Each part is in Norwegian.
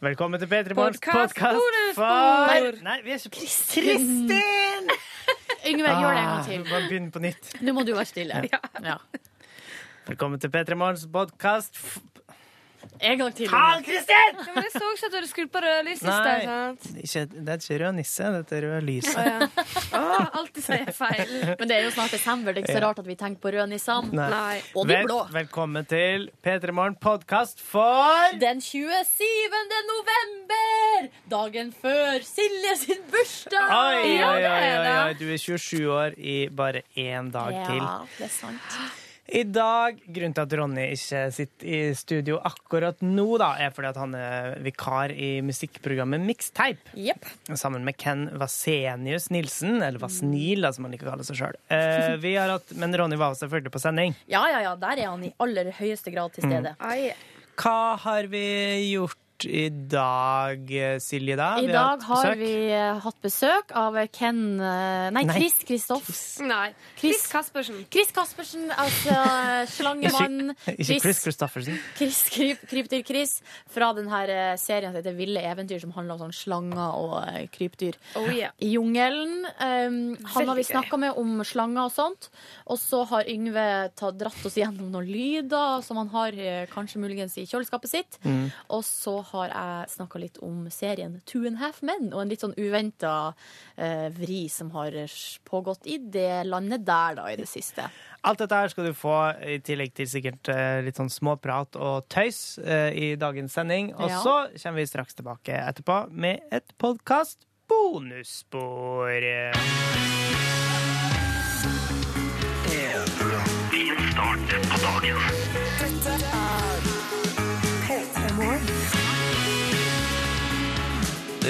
Velkommen til P3 Morgens Podcast podkast for Nei, vi er ikke Kristin! Yngve, gjør det en gang til. Ah, Bare begynn på nytt. Nå må du være stille. Ja. Velkommen til P3 Morgens podkast En gang til. Karl Kristin! Ja, men jeg så ikke at du hadde skrudd på rødlyset. i Nei. sted, sant? Ikke, det er ikke rød nisse, dette er rød lys. Å, ja. Å, alltid sier jeg feil. Men det er jo snart desember. Det er ikke så rart at vi tenker på rødnissene. Nei. Nei. Og de Vel, blå. velkommen til P3 Morgen podkast for Den 27. november! Dagen før Silje sin bursdag! Oi, oi, Ja, oi, oi, oi, du er 27 år i bare én dag til. Ja, det er sant. I dag, Grunnen til at Ronny ikke sitter i studio akkurat nå, da, er fordi at han er vikar i musikkprogrammet Mixtape. Yep. Sammen med Ken Vasenius Nilsen, eller Vasnil, som han liker å kalle seg sjøl. Eh, vi har hatt- men Ronny var selvfølgelig på sending. Ja, ja, ja. Der er han i aller høyeste grad til stede. Mm. Hva har vi gjort i dag, Silje? da? I dag har besøk. vi eh, hatt besøk av Ken eh, Nei, Nei. Chris Kristoff. Nei. Chris- Caspersen. Kaspersen. Chris Caspersen, altså slangemann. Ikke Chris Christoffersen. Chris, kryp, krypdyr Chris fra denne eh, serien som heter Ville eventyr, som handler om sånn slanger og eh, krypdyr Oh, yeah. i jungelen. Um, han har vi snakka med om slanger og sånt. Og så har Yngve tatt, dratt oss gjennom noen lyder som han har eh, kanskje muligens i kjøleskapet sitt. Og så har jeg snakka litt om serien Two and a Half Men, og en litt sånn uventa eh, vri som har pågått i det landet der, da, i det siste. Alt dette her skal du få, i tillegg til sikkert eh, litt sånn småprat og tøys eh, i dagens sending. Og Ja. så kommer vi straks tilbake etterpå med et podkast bonusspor.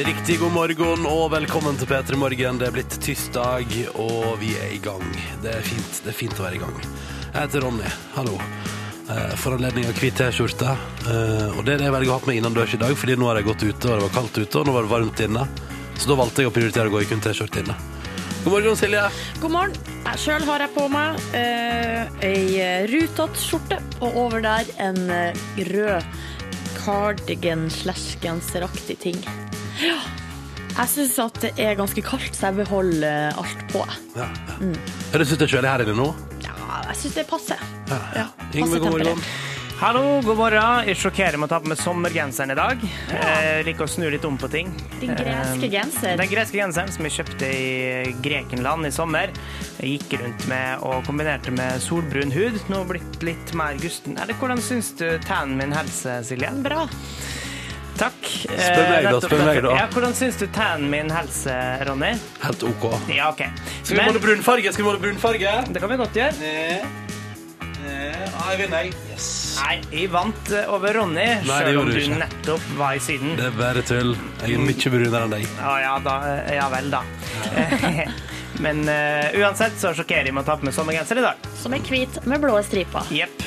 Riktig god morgen og velkommen til P3 Morgen. Det er blitt tirsdag, og vi er i gang. Det er fint, det er fint å være i gang. Jeg heter Ronny. Hallo. Eh, For anledning av hvit T-skjorte. Eh, Og det er det jeg velger å ha på meg innendørs i dag, fordi nå har jeg gått ute, og det var kaldt ute, og nå var det varmt inne. Så da valgte jeg å prioritere å gå i kun T-skjorte inne. God morgen, Silje. God morgen. Sjøl har jeg på meg eh, ei rutete skjorte, og over der en eh, rød cardigan slash genseraktig ting. Ja. Jeg syns at det er ganske kaldt, så jeg beholder alt på. Ja, ja. Er det synes det er kjølig her inne nå? Ja, jeg syns det passer. Ja. Ja, passe god morgen. Hallo, god morgen. Jeg sjokkerer med å ta på meg sommergenseren i dag. Jeg liker å snu litt om på ting. Den greske genseren genser. Den greske genseren som jeg kjøpte i Grekenland i sommer. Jeg gikk rundt med og kombinerte med solbrun hud. Nå blitt litt mer gusten. Eller hvordan syns du tannen min helse, Silje? Bra. Takk. Spør meg da, Eh, spør meg da. Ja, hvordan syns du tannen min helse, Ronny? Helt OK. Ja, OK. Skal vi Men måle brunfarge? Skal vi måle brunfarge? det kan vi godt gjøre. Nei, jeg vinner, jeg. Yes. Nei, jeg vant eh, over Ronny, Nei, det selv om gjorde du du ikke. nettopp var i Syden. Det er bare tull. Jeg er mye brunere enn deg. Ja, ja, da, eh, ja vel, da. Men eh, uansett så sjokkerer jeg med å ta på meg sommergenser i dag. Som er hvit med blå striper. Jepp.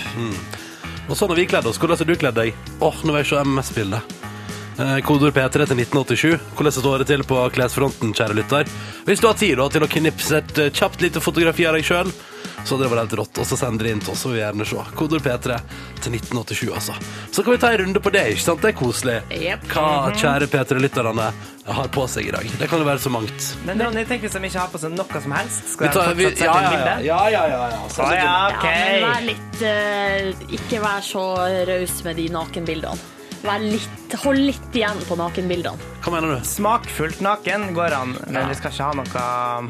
Og sånn har vi kledd oss. Hvordan har du kledd deg? Åh, nå vil jeg se MMS-bildet. Eh, Kodord P3 til 1987. Hvordan står det til på klesfronten, kjære lytter? Hvis du har tid da, til å knipse et eh, kjapt lite fotografi av deg sjøl, så det vært helt rått. Og så sender det inn til oss, så vil vi gjerne se. Kodord P3 til 1987, altså. Så kan vi ta en runde på det, ikke sant? Det er koselig. Yep. Hva kjære P3-lytterne har på seg i dag. Det kan jo være så mangt. Men Ronny, tenk hvis de ikke har på seg noe som helst. Skal de tar, vi, ja, ja, ja, bilde? ja, ja, ja, ja. ah, ja, OK. Ja, men vær litt uh, Ikke vær så raus med de nakenbildene. Vær litt, hold litt igjen på nakenbildene. Hva mener du? Smakfullt naken går an, men Ja. vi skal ikke ha noe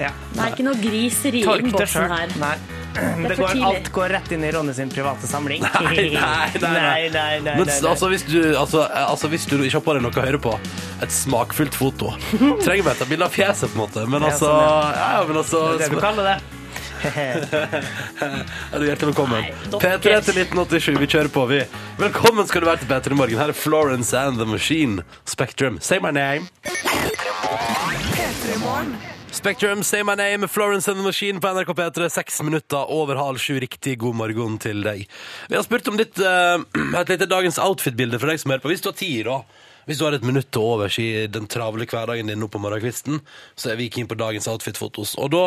ja. Det er ikke noe griseri i innboksen her. Nei. Det går, alt går rett inn i Ronny sin private samling. Nei, nei, nei, nei. nei, nei, nei, Men altså hvis, du, altså, altså, hvis du ikke har på deg noe å høre på, et smakfullt foto Trenger bare et bilde av fjeset, på en måte. Men Ja, altså, sånn, ja, ja, men altså Det er det du kaller det. Er du hjertelig velkommen. P3 til 1987, vi kjører på, vi. Velkommen skal du være til P3 Morgen. Her er Florence and the Machine. Spectrum. Say my name. Spectrum, Say My Name, Florence and the Machine på NRK P3. Seks minutter over halv sju. Riktig god morgen til deg. Vi har spurt om ditt, uh, et lite dagens outfit-bilde for deg som hører på. Hvis du har tid, da. Hvis du har et minutt til overs i den travle hverdagen din nå på morgenkvisten, så er vi keen på dagens outfit-fotos. Og da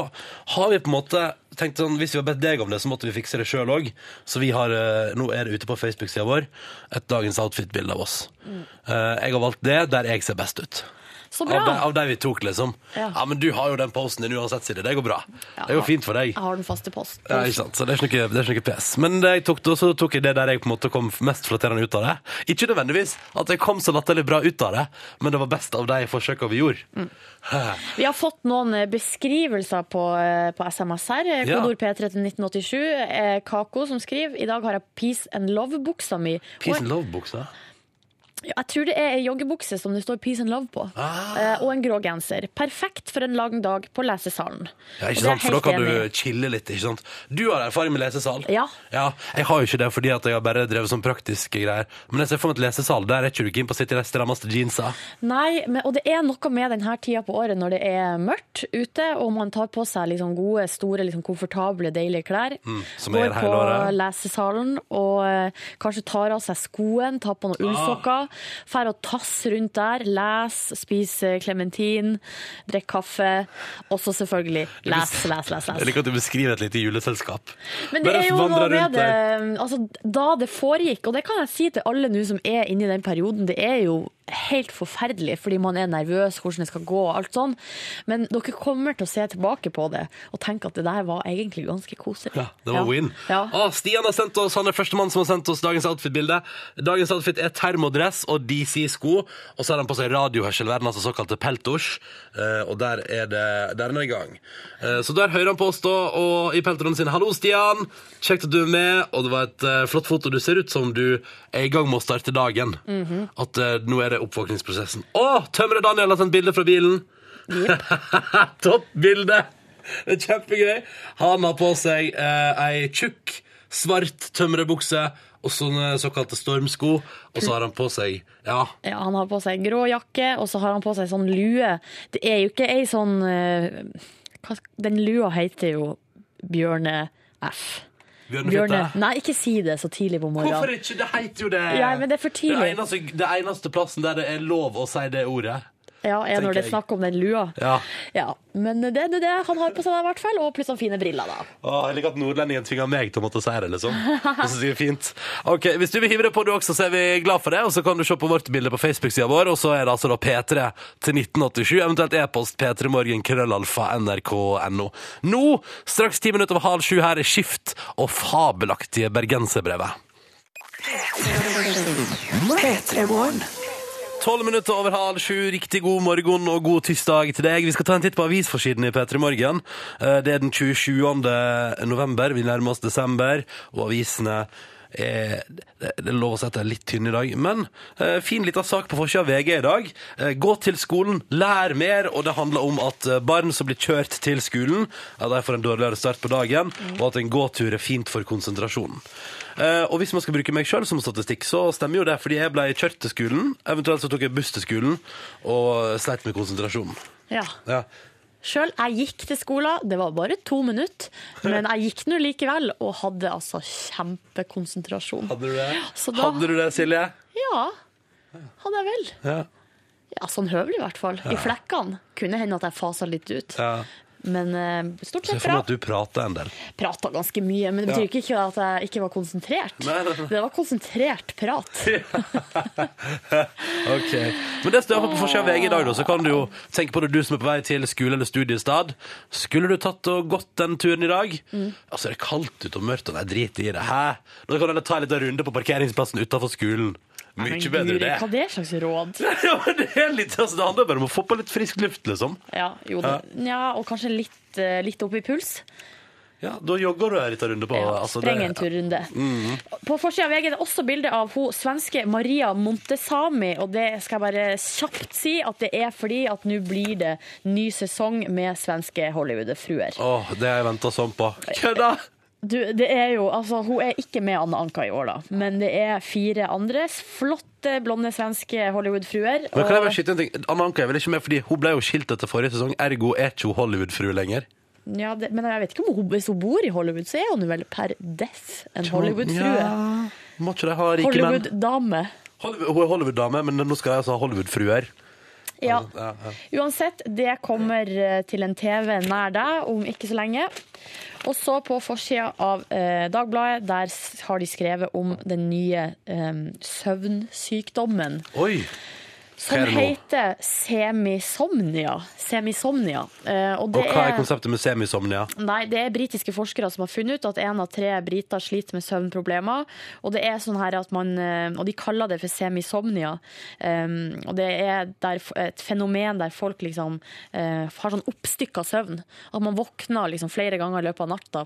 har vi på en måte tenkt sånn, hvis vi har bedt deg om det, så måtte vi fikse det sjøl òg. Så vi har, eh, nå er det ute på Facebook-sida vår et dagens outfit-bilde av oss. Mm. Jeg har valgt det der jeg ser best ut. Så Av de, av de vi tok, liksom. Ja. Ja. men du har jo den posten din uansett, Silje. Det går bra. Ja. Det går fint for deg. Jeg har den faste post. Ja, ikke sant? Så det er ikke noe, det er ikke pes. Men det jeg tok, så tok jeg det der jeg på en måte kom mest flatterende ut av det. Ikke nødvendigvis at jeg kom så latterlig bra ut av det, men det var best av de forsøka vi gjorde. Mm. Vi har fått noen eh, beskrivelser på, eh, på SMS her. Eh, Kodord P3 til 1987. Eh, Kako som skriver I dag har jeg Peace and Love-buksa mi. Peace and love-buksa. Jeg tror det er ei joggebukse som det står Peace and Love på. Ah. Eh, og en grå genser. Perfekt for en lang dag på lesesalen. Ja, ikke sant? For da kan enig du chille litt, ikke sant? Du har erfaring med lesesal. Ja. Ja, jeg har jo ikke det fordi at jeg har bare drevet sånn praktiske greier. Men jeg ser for meg et lesesal, der er ikke du keen på å sitte i de strammeste jeansa. Nei, men, og det er noe med denne tida på året når det er mørkt ute, og man tar på seg liksom gode, store, liksom komfortable, deilige klær. Mm, som Går på lesesalen og eh, kanskje tar av seg skoen, tar på noen Ah. Fer og tasser rundt der, les, spiser klementin, drikker kaffe. Og så selvfølgelig les, les, les. Jeg liker at du beskriver et lite juleselskap. Men det er jo noe med det altså, Da det foregikk, og det kan jeg si til alle nå som er inne i den perioden, det er jo helt forferdelig fordi man er nervøs, hvordan det skal gå og alt sånn. Men dere kommer til å se tilbake på det og tenke at det der var egentlig ganske koselig. Ja, det var win. Ja. Å, Stian har sendt oss, han er førstemann som har sendt oss dagens outfit-bilde. Dagens outfit er termodress og DC-sko, og så har han på seg radiohørselverden, altså såkalte peltors, eh, og der er det der er han i gang. Eh, så der hører han på oss da, og i peltorene sine, hallo Stian, kjekt at du er med, og det var et eh, flott foto, du ser ut som du er i gang med å starte dagen. Mhm. At eh, nå er det oppvåkningsprosessen. Å, Tømre Daniel har sendt bilde fra bilen. Topp bilde! Det er kjempegøy. Han har på seg eh, ei tjukk, svart tømrerbukse og sånne såkalte stormsko. Og så har han på seg Ja, Ja, han har på seg grå jakke, og så har han på seg sånn lue. Det er jo ikke ei sånn eh, hva, Den lua heter jo Bjørne F. Bjørne Bjørne Nei, ikke si det så tidlig på morgenen. Hvorfor ikke? Det heter jo det. Ja, men det er for tidlig. Det eneste, det eneste plassen der det er lov å si det ordet. Ja, er når det er snakk om den lua. Ja. Ja, Men det er det, han har på seg, i hvert fall. Og pluss han fine briller, da. Åh, jeg liker at nordlendingen tvinger meg til å måtte si det, liksom. Det synes jeg er fint. Ok, Hvis du vil hive det på du også, så er vi glad for det. Og så kan du se på vårt bilde på Facebook-sida vår, og så er det altså da P3 til 1987, eventuelt e-post p3morgen krøllalfa nrk.no. Nå, straks ti minutter over halv sju, her er Skift og fabelaktige bergenserbrevet. Tolv minutter over halv sju, riktig god morgen og god tirsdag til deg. Vi skal ta en titt på avisforsiden i P3 Morgen. Eh, Det er den 27. november, vi nærmer oss desember, og avisene er, det er lov å si at det er litt tynn i dag, men eh, fin lita sak på forsida av VG i dag. Eh, gå til skolen, lær mer, og det handler om at barn som blir kjørt til skolen, ja, de får en dårligere start på dagen, og at en gåtur er fint for konsentrasjonen. Eh, og hvis man skal bruke meg sjøl som statistikk, så stemmer jo det, fordi jeg ble kjørt til skolen. Eventuelt så tok jeg buss til skolen og sleit med konsentrasjonen. Ja. Ja. Sjøl, jeg gikk til skolen, det var bare to minutter, men jeg gikk nå likevel og hadde altså kjempekonsentrasjon. Hadde du det? Da- Hadde du det, Silje? Ja, hadde jeg vel. Ja. Ja, sånn høvelig i hvert fall. I flekkene. Kunne hende at jeg fasa litt ut. ja. Men uh, stort Se sett for meg at du prata en del. Prata ganske mye, men det betyr ikke at jeg ikke var konsentrert. Nei, nei, nei. Det var konsentrert prat. Ok. Men det står på forsida av VG i dag, da, så kan du jo tenke på det du som er på vei til skole eller studiestad. Skulle du tatt og gått den turen i dag? Mm. Altså, det er kaldt ute og mørkt, og nei, drit i det. Hæ? Da kan du heller ta en liten runde på parkeringsplassen utafor skolen. Mye Men bedre Guri, det. Hva er det slags råd? Ja, men det, er litt, altså, det handler bare om å få på litt frisk luft, liksom. Ja, jo, det, ja og kanskje litt, eh, litt opp i puls. Ja, Da jogger du en liten runde på Ja, altså, Spreng en turrunde. På forsida av VG er det også bilde av hun svenske Maria Montesami. Og det skal jeg bare kjapt si at det er fordi at nå blir det ny sesong med svenske Hollywood-fruer. Åh, det har jeg venta sånn på. Kødda! Du, det er jo, altså, hun er ikke med Anne Anka i år, da, men det er fire andre flotte blonde svenske Hollywood-fruer. Men kan jeg bare skyte en ting? Anna Anka er vel ikke med fordi hun ble jo skilt etter forrige sesong, ergo er ikke hun Hollywood-frue lenger. Ja, det, men jeg vet ikke om hun, hvis hun bor i Hollywood, så er hun vel per dess en Hollywood-frue. Ja, må ikke de ha rike menn? Hollywood-dame. Hollywood, hun er Hollywood-dame, men nå skal jeg altså ha Hollywood-fruer. Ja. Uansett, det kommer eh, til en TV nær deg om ikke så lenge. Og så på forsida av eh, Dagbladet, der har de skrevet om den nye eh, søvnsykdommen. Oi! Som er heter semisomnia. Semisomnia. Eh, og det Og hva er konseptet med semisomnia? Nei, det er britiske forskere som har funnet ut at én av tre briter sliter med søvnproblemer. Og det er sånn her at man eh, Og de kaller det for semisomnia. Um, og det er der, et fenomen der folk liksom eh, har sånn oppstykka søvn. At man våkner liksom flere ganger i løpet av natta.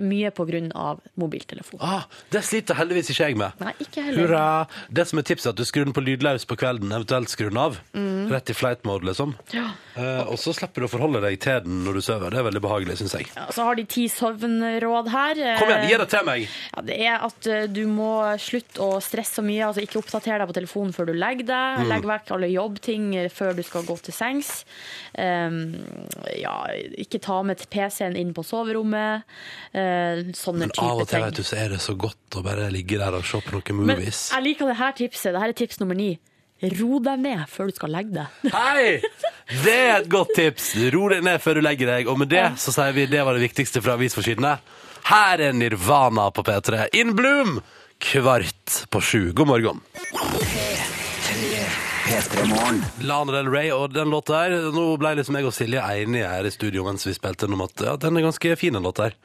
mye av mobiltelefon. Ah, det sliter heldigvis ikke jeg med. Nei, ikke heller. Hurra! Det som er tipset, er at du skrur den på lydløs på kvelden, eventuelt skrur den av. Mm. Rett i flight mode, liksom. Eh, og så slipper du å forholde deg til den når du sover. Det er veldig behagelig, syns jeg. Ja, så har de ti søvnråd her. Eh, Kom igjen, gi det til meg! Ja, det er at eh, du må slutte å stresse så mye. Altså ikke oppdatere deg på telefonen før du legger deg. Mm. Legg vekk alle jobbting eh, før du skal gå til sengs. Um, ja, ikke ta med PC-en inn på soverommet. Uh, sånne Men av og til vet du, så er det så godt å bare ligge der og se på noen Men movies. jeg liker det her tipset. Det her er tips nummer ni. Ro deg ned før du skal legge deg. Hei! Det er et godt tips. Ro deg ned før du legger deg. Og med det så sier vi det var det viktigste fra avisforsidene. Her er Nirvana på P3. In Bloom! Kvart på sju. God morgen. Lana Del Rey og den låta her Nå ble liksom jeg og Silje enige her i studio mens vi spilte den om at ja, den er ganske fin, den låta her.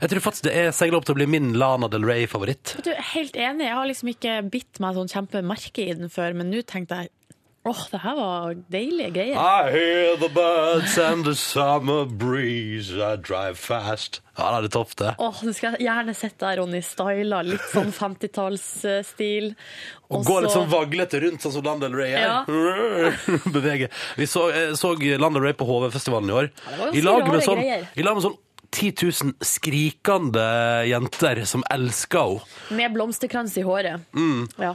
Jeg tror faktisk det er seiler opp til å bli min Lana Del Rey-favoritt. Du, helt enig. Jeg har liksom ikke bitt meg sånn kjempemerke i den før, men nå tenkte jeg åh, det her var deilige greier. I hear the birds and the summer breeze I drive fast Ja, det er topp det Åh, du skal gjerne sett deg, Ronny, styla litt sånn 50-tallsstil. Og gå litt sånn vaglete rundt sånn som Landel Ray er Ja. Beveger. Vi så, jeg så Landel Ray på HV-festivalen i år det var ganske I lag med sånn, i lag med sånn 10 000 skrikende jenter som elsker henne Med blomsterkrans i håret. Mm. Ja.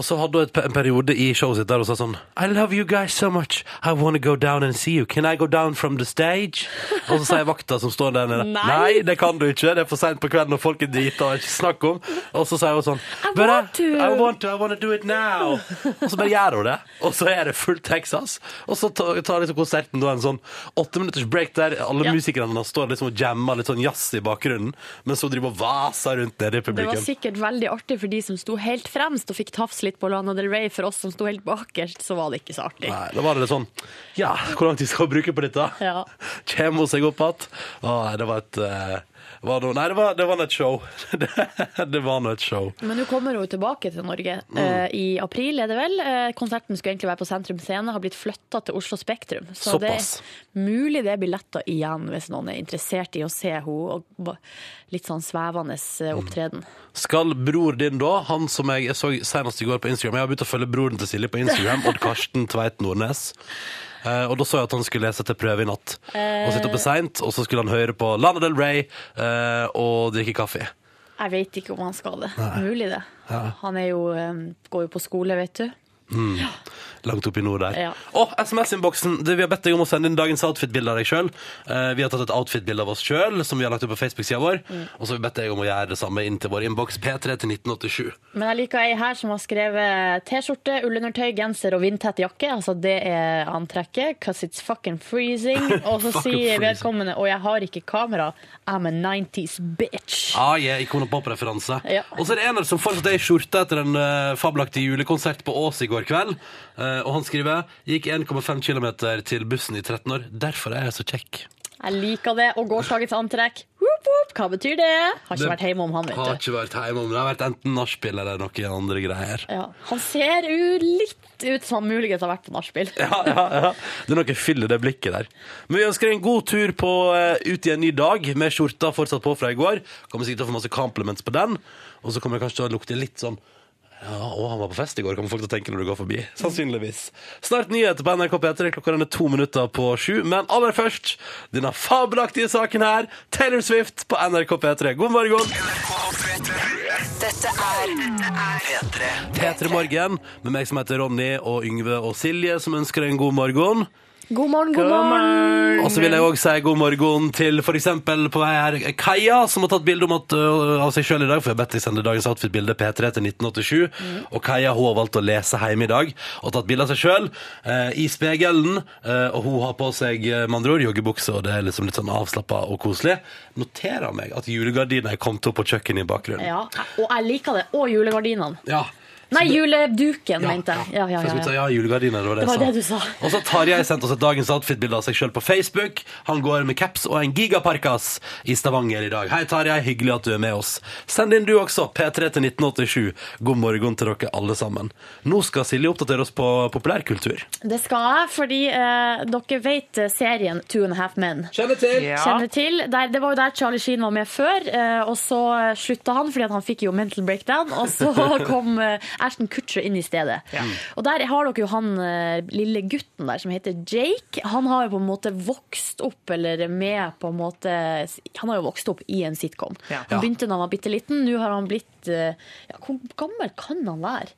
Og så hadde hun et, en periode i showet sitt der hun sa sånn I love you guys so much. I wanna go down and see you. Can I go down from the stage? Og så sier vakta som står der nede Nei. det kan du ikke. Det er for seint på kvelden når folk er drita og ikke snakk om. Og så sier hun sånn I "But want to." I want to. I wanna do it now. Og så bare gjør hun det. Og så er det fullt Texas. Og så tar liksom konserten da en sånn åtte minutters break der alle Ja. musikerne står liksom og jammer litt sånn jazz i bakgrunnen, mens hun driver og vaser rundt nede i Det var sikkert veldig artig for de som sto helt fremst og fikk tafs litt på Lana Del Rey. For oss som sto helt bakerst, så var det ikke så artig. Nei, da var det litt sånn Ja, hvor lang tid skal vi bruke på dette? Ja. Kjem hun seg opp igjen? Det var et eh, var noe, Nei, det var, det var et show. det, det var nå et show. Men nå kommer hun tilbake til Norge. Eh, I april er det vel. Uh, konserten skulle egentlig være på Sentrum Scene, har blitt flytta til Oslo Spektrum. Så Såpass. det er mulig det er billetter igjen hvis noen er interessert i å se henne. Litt sånn svevende opptreden. opptreden. Skal bror din da, han som jeg, jeg så senest i går på Instagram Jeg har begynt å følge broren til Silje på Instagram, Odd Karsten Tveit Nordnes. Eh, og da så jeg at han skulle lese til prøve i natt. Og sitte oppe seint, og så skulle han høre på Lana Del Rey eh, og drikke kaffe. Jeg vet ikke om han skal det. Mulig det. Han er jo, eh, går jo på skole, vet du. Langt opp i nord der. Ja. Og SMS-innboksen. Vi har bedt deg om å sende inn dagens outfit-bilde av deg sjøl. vi har tatt et outfit-bilde av oss sjøl som vi har lagt ut på Facebook-sida vår. Og så har vi bedt deg om å gjøre det samme inn til vår innboks P3 til 1987. Men jeg liker ei her som har skrevet T-skjorte, ullundertøy, genser og vindtett jakke. Altså det er antrekket. Cause it's fucking freezing. Og så sier vedkommende Og jeg har ikke kamera. I'm a 90s bitch. Ah, yeah, Ikon og pop-referanse. Ja. Og så er det en som fortsatt er i skjorte etter en uh, fabelaktig julekonsert på Ås i går kveld. Eh, og han skriver gikk 1,5 km til bussen i 13 år. Derfor er jeg så kjekk. Jeg liker det. Og gårsdagens antrekk. Whoop, whoop. Hva betyr det? Har ikke Det vært hjemme om han, Har vet du. ikke vært hjemme om det har vært enten nachspiel eller noen andre greier. Ja. Han ser jo litt ut som han muligens har vært på nachspiel. Ja, ja, ja. Det er noe fyll i det blikket der. Men vi ønsker en god tur på, eh, ut i en ny dag, med skjorta fortsatt på fra i går. Kommer sikkert til å få masse compliments på den. Og så kommer det kanskje til å lukte litt sånn ja, å, han var på fest i går, kommer folk til å tenke når du går forbi. Sannsynligvis. Snart nyheter på NRK P3. Klokka er to minutter på sju. Men aller først denne fabelaktige saken her. Taylor Swift på NRK P3. God morgen! NRK P3. Dette er P3. P3 Morgen med meg som heter Ronny og Yngve og Silje, som ønsker deg en god morgen. God morgen, god morgen. Og så vil jeg òg si god morgen til f.eks. på vei her Kaja, som har tatt bilde om at, øh, av seg sjøl i dag. For jeg har bedt deg sende dagens outfit-bilde P3 til 1987. Og Kaja hun har valgt å lese hjemme i dag og tatt bilde av seg sjøl uh, i spegelen. Uh, og hun har på seg eh, med andre ord joggebukse, og det er liksom litt sånn avslappa og koselig. Noterer meg at julegardina er kommet opp på kjøkkenet i bakgrunnen. Ja, og jeg liker det. Og julegardinene. Ja. Nei, juleduken, mente jeg. Ja, ja, ja, ja. ja, julegardiner, det var det, Det var jeg det du sa. Og så Tarjei sendte oss et dagens outfit-bilde av seg sjøl på Facebook. Han går med caps og en gigaparkas i Stavanger i dag. Hei, Tarjei. Hyggelig at du er med oss. Send inn du også. P3 til 1987. God morgen til dere alle sammen. Nå skal Silje oppdatere oss på populærkultur. Det skal jeg, fordi eh, dere vet eh, serien Two and a Half Men. Kjenner til! Ja. Kjenner til. Der, det var jo der Charlie Sheen var med før, eh, og så eh, slutta han fordi at han fikk jo mental breakdown, og så kom eh, Ashton Kutcher inn i stedet. Og der har dere jo han eh, lille gutten der som heter Jake. Han har jo på en måte vokst opp, eller med på en måte Han har jo vokst opp i en sitcom. Ja. Han begynte da han var bitte liten, nå har han blitt eh, ja, Hvor gammel kan han være?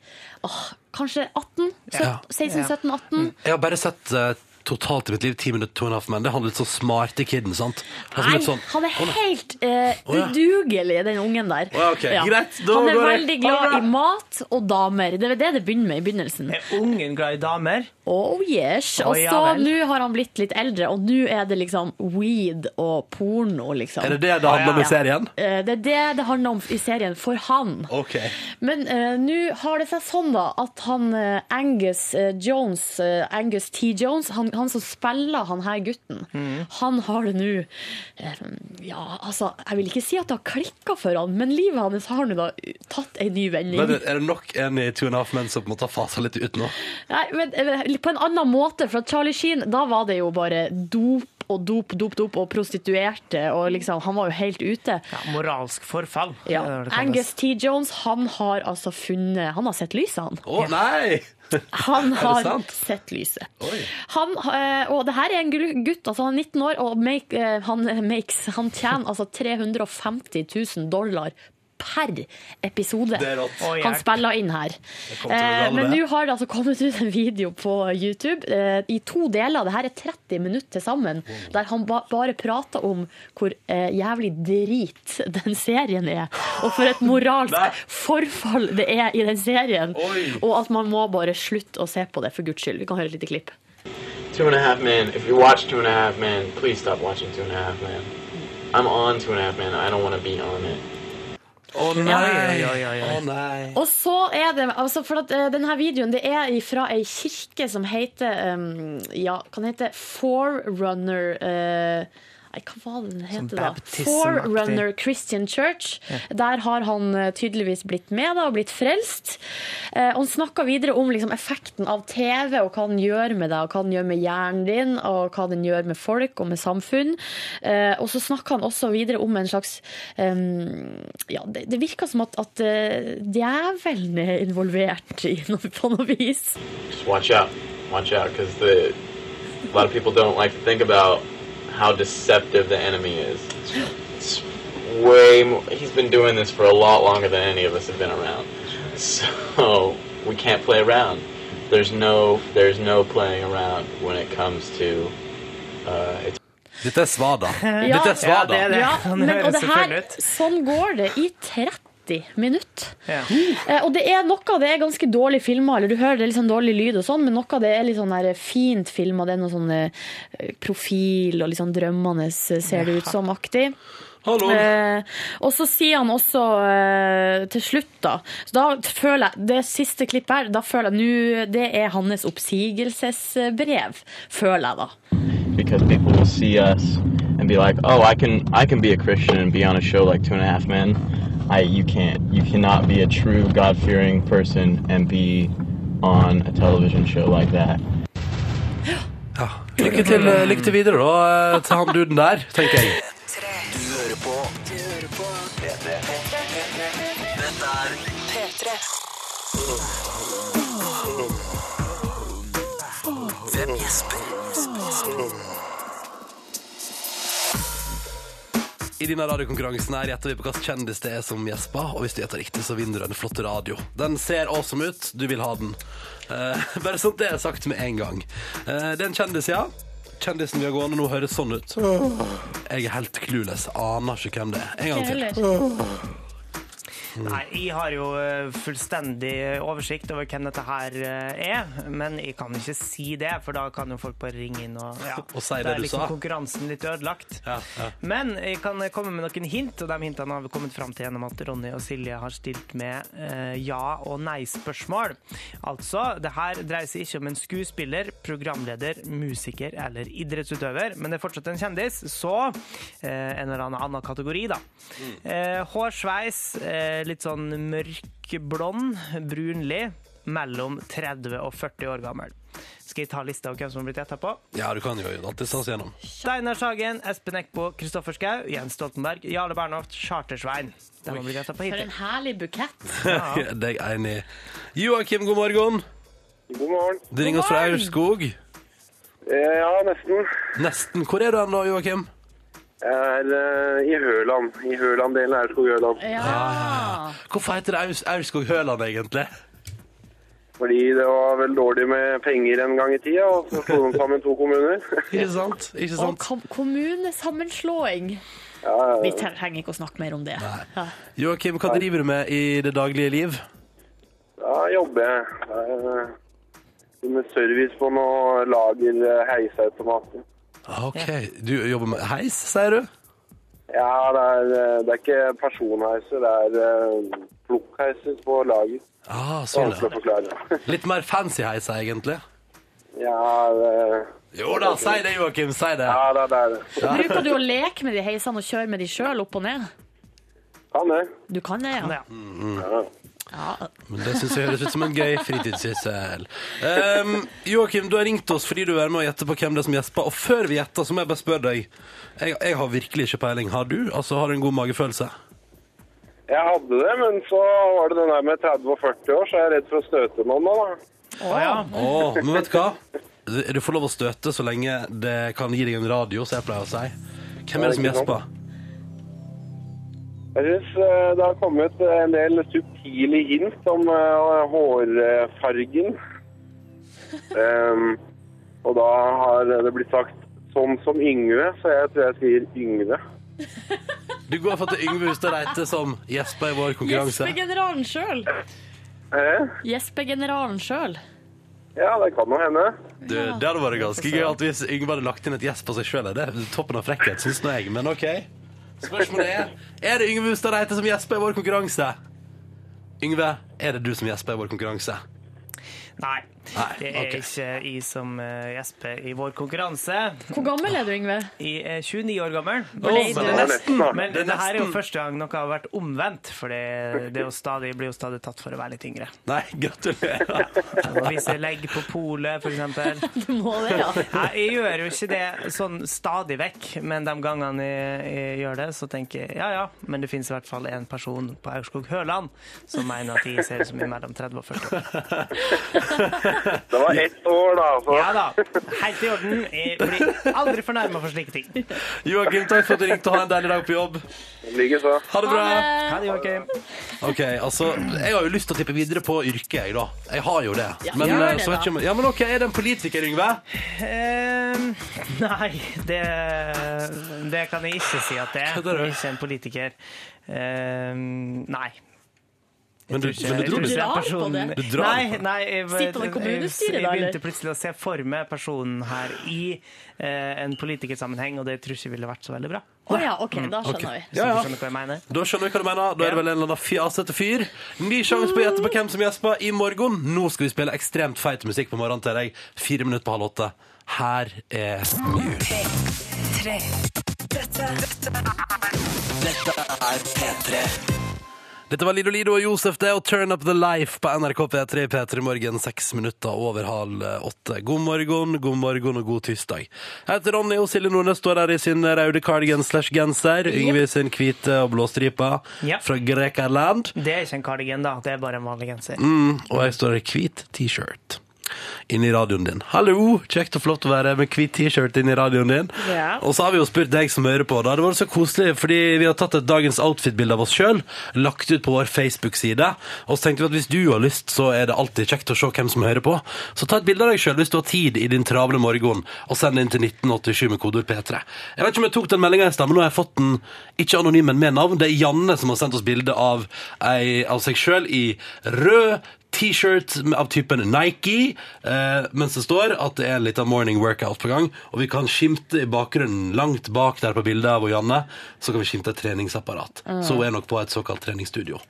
Åh, kanskje 18? Ja. 16-17-18? Jeg har bare sett eh, totalt i mitt liv ti minutter, to and a half men. Det handler så smarte kiden, sant? Han Nei, sånn, han er helt eh, ja. udugelig, den ungen der. Å, ja, ok. Greit, da han er går veldig glad i mat og damer. Det er det det begynner med i begynnelsen. Er ungen glad i damer? Oh yes. Og så nå har han blitt litt eldre, og nå er det liksom weed og porno, liksom. Er det det det handler om i serien? Eh, Det er det det handler om i serien for han. OK. Men uh, nå har det seg sånn da at han eh, Angus Jones, uh, Angus T. Jones, han, han som spiller han her gutten, Mm. han har det nå eh, Ja, altså, jeg vil ikke si at det har klikka for han, men livet hans har nå da tatt en ny vending. Men er det nok en i Two and a Half Men som må ta fasa litt ut nå? Nei, men eh, på en annen måte, for Charlie Sheen, da var det jo bare dop og dop, dop, dop og prostituerte, og liksom, han var jo helt ute. Ja, moralsk forfall. Ja. det det det. Angus T. Jones, han har altså funnet Han har sett lyset, han. Å nei! Han har sett lyset. Han, eh, og det her er en gutt, altså han er 19 år, og make, eh, han, makes, han tjener altså 350 000 dollar per episode Det han spiller inn her. Eh, men nå har det altså kommet ut en video på YouTube eh, i to deler. Det her er 30 minutter til sammen, der han ba bare prater om hvor eh, jævlig drit den serien er. Og for et moralsk forfall det er i den serien. Oi. Og at man må bare slutte å se på det, for guds skyld. Vi kan høre et lite klipp. Two and a Half Men. If you watch Two and a Half Men, please stop watching Two and a Half Men. I'm on Two and a Half Men. I don't want to be on it. Å oh, nei! Ja. Å nei. Og så er det, altså for at uh, denne videoen det er fra ei kirke som heter um, Ja, kan hete Forerunner eh, Nei, hva var det den heter da? Forerunner Christian Church. Der har han eh, tydeligvis blitt med da, og blitt frelst. Eh, og han snakka videre om liksom, effekten av TV, og hva den gjør med deg, og hva den gjør med hjernen din, og hva den gjør med folk og med samfunn. Eh, og så snakka han også videre om en slags um, Ja, det, det virka som at, at uh, djevelen er involvert i noe, på noe vis. Just watch out. Watch out, because a lot of people don't like to think about how deceptive the enemy is. It's way more. He's been doing this for a lot longer than any of us have been around. So we can't play around. There's no there's no playing around when it comes to uh, it's Dette er svada. Ja. Dette er svada. Ja, det er det. Ja, men, høres og det her, selvfølgelig sånn går det i 30 minutter. Ja. Eh, og det er noe av det er ganske dårlig filma, eller du hører det er litt sånn dårlig lyd og sånn, men noe av det er litt sånn der fint filma. Det er noe sånn eh, profil og litt sånn drømmende, eh, ser det ut som, aktig. Eh, og så sier han også eh, til slutt, da Så da føler jeg Det siste klippet her, da føler jeg nå Det er hans oppsigelsesbrev, føler jeg da. because people will see us and be like, "Oh, I can I can be a Christian and be on a show like Two and a Half Men." I you can't. You cannot be a true God-fearing person and be on a television show like that. Ja. Lykke, til, eh, lykke til videre, da, til han duden der, tenker jeg. Du hører på Du hører på Dette er P3 Hvem gjesper? I denne radiokonkurransen her gjetter vi på hvilken kjendis det er som gjesper, og hvis du gjetter riktig, så vinner du en flott radio. Den ser awesome ut, du vil ha den. Eh, bare sånn det er sagt med en gang. Eh, det er en kjendis, ja. Kjendisen vi har gående nå høres sånn ut. Jeg er helt clueless, aner ikke hvem det er. En gang til. Nei, jeg har jo eh, fullstendig oversikt over hvem dette her eh, er, men jeg kan ikke si det, for da kan jo folk bare ringe inn og ja, Og si det det er du liksom sa. konkurransen litt ødelagt. Ja, ja. Men jeg kan komme med noen hint, og de hintene har vi kommet fram til gjennom at Ronny og Silje har stilt med eh, ja- og nei-spørsmål. Altså, det her dreier seg ikke om en skuespiller, programleder, musiker eller idrettsutøver, men det er fortsatt en kjendis, så eh, en eller annen annen kategori, da. Eh, hårsveis, eh, litt sånn mørkblond, brunlig, mellom 30 og 40 år gammel. Skal jeg ta lista av hvem som har blitt gjetta på? Ja, du kan jo alltid stå oss gjennom. Steinar Sagen, Espen Eckbo, Kristoffer Schou, Jens Stoltenberg, Jarle Bernhoft, Chartersvein. De har blitt gjetta på For en herlig bukett. Det er jeg enig i. Joakim, god morgen. God morgen. Du ringer oss fra Aurskog. Eh, Ja, nesten. Nesten. Hvor er du nå, Joakim? Er uh, i Høland. I Høland-delen av Aurskog-Høland. Ja. Hvorfor heter det Aus- Aurskog-Høland, egentlig? Fordi det var vel dårlig med penger en gang i tida, og så slo de sammen to kommuner. Ikke sant? Ikke Og sant? kom kommunesammenslåing. Ja, Vi trenger ikke å snakke mer om det. Ja. Joakim, hva driver du med i det daglige liv? da jobber jeg. Da er, Med service på noe lager eh, heisautomater. OK. Du jobber med heis, sier du? Ja, det er, eh, det er ikke personheiser, det er eh, plukkheiser på lager. Ah, sånn, Vanskelig å ja. forklare. Litt mer fancy heis, egentlig. Ja, det, Jo da, si det, Joakim. Si det. ja, det er det. Bruker du å leke med de heisene og kjøre med de sjøl opp og ned? Kan det. Du kan det, ja? Ja. Ja. Men det syns jeg høres ut som en gøy fritidssyssel. Um, Joakim, du har ringt oss fordi du vil være med og gjette på hvem det er som gjesper. Og før vi gjetter, så må jeg bare spørre deg. Jeg, jeg har virkelig ikke peiling. Har du? Altså, Har du en god magefølelse? Jeg hadde det, men så var det den der med 30 og 40 år, så jeg er redd for å støte noen da. Å ja. Oh, men vet du hva? Du får lov å støte så lenge det kan gi deg en radio, som jeg pleier å si. Hvem er det som gjesper? Jeg synes eh, det har kommet en del subtile hint om eh, hårfargen. Um, og da har det blitt sagt sånn som Yngve, så jeg tror jeg sier Yngve. Du går for at Yngve Hustad Reite som gjesper i vår konkurranse. Gjespegeneralen sjøl. Eh? Gjespegeneralen sjøl. Ja, det kan jo hende. Du, det hadde vært ganske gøy hvis Yngve hadde lagt inn et gjesp på seg sjøl. Det er toppen av frekkhet, syns nå jeg, men OK. Spørsmålet er Er det Yngve Hustad Reite som gjesper i vår konkurranse. Yngve, er det du som gjesper i vår konkurranse? Nei, Nei, det er okay. ikke jeg som eh, gjesper i vår konkurranse. Hvor gammel er du, Yngve? Jeg er 29 år gammel. Men det er nesten. Men Det det her er jo første gang noe har vært omvendt, for det, det er jo stadig, blir jo stadig tatt for å være litt yngre. Nei, gratulerer. Hvis jeg legger på polet, for eksempel. Du må det, ja. Nei, jeg gjør jo ikke det sånn stadig vekk, men de gangene jeg, jeg gjør det, så tenker jeg ja ja, men det finnes i hvert fall en person på Aurskog Høland som mener at jeg ser ut som jeg er mellom 30 og 40 år. Det var ett år, da. Så. Ja da, helt i orden. Jeg blir aldri fornærma for slike ting. Joakim, takk for at du ringte, ha en deilig dag på jobb. Likeså. Ha det bra. Ha det, Joakim. Ok, altså, Jeg har jo lyst til å tippe videre på yrket, jeg, da. Jeg har jo det. Ja, men, gjør eh, det, så vet da. ikke om, ja, men ok, Er det en politiker, Yngve? Uh, nei, det, det kan jeg ikke si at det er. Kødder du? Ikke en politiker. Uh, nei. Men du, ikke- men du dro litt ikke drar personen- på det. Du drar Nei, på det. nei jeg, Sitter han i kommunestyret, jeg da, begynte plutselig å se for meg personen her i eh, en politikersammenheng, og det tror jeg ikke ville vært så veldig bra. Å ja, OK, da ok. skjønner vi. Ja, ja. skjønner hva jeg mener? Da skjønner vi hva du mener. Da er det vel en eller annen fjasete fyr. Ny sjanse på å gjette på hvem som gjesper i morgen. Nå skal vi spille ekstremt feit musikk på morgenen til deg. Fire minutter på halv åtte. Her er Mew. P3. Dette, dette Dette er P3. Dette var Lido Lido og Josef det, og Turn Up The Life på NRK P3 P3 Morgen, seks minutter over halv åtte. God morgen, god morgen og god tirsdag. Jeg heter Ronny, og Silje Nordnes står her i sin røde cardigan slash genser. Yngve sin hvite og blå stripe yep. fra Grekerland. Det er ikke en cardigan, da. Det er bare en vanlig genser. Mm, og jeg står her i hvit t-shirt. Inni radioen din. Hallo, kjekt og flott å være med hvit T-skjorte i radioen din. Ja. Og så har vi jo spurt deg som hører på. Da. Det var så koselig, fordi vi har tatt et dagens outfit-bilde av oss sjøl, lagt ut på vår Facebook-side. Og så tenkte vi at hvis du har lyst, så er det alltid kjekt å se hvem som hører på. Så ta et bilde av deg sjøl hvis du har tid i din travle morgen, og send det inn til 1987 med kodeord P3. Jeg vet ikke om jeg tok den meldinga i stad, men nå har jeg fått den ikke anonym, men med navn. Det er Janne som har sendt oss bilde av, av seg sjøl i rød T-shirt av typen Nike, eh, mens det står at det er en liten morning workout på gang. Og vi kan skimte i bakgrunnen, langt bak der på bildet av Janne, så kan vi skimte et treningsapparat. Så hun er nok på et såkalt treningsstudio.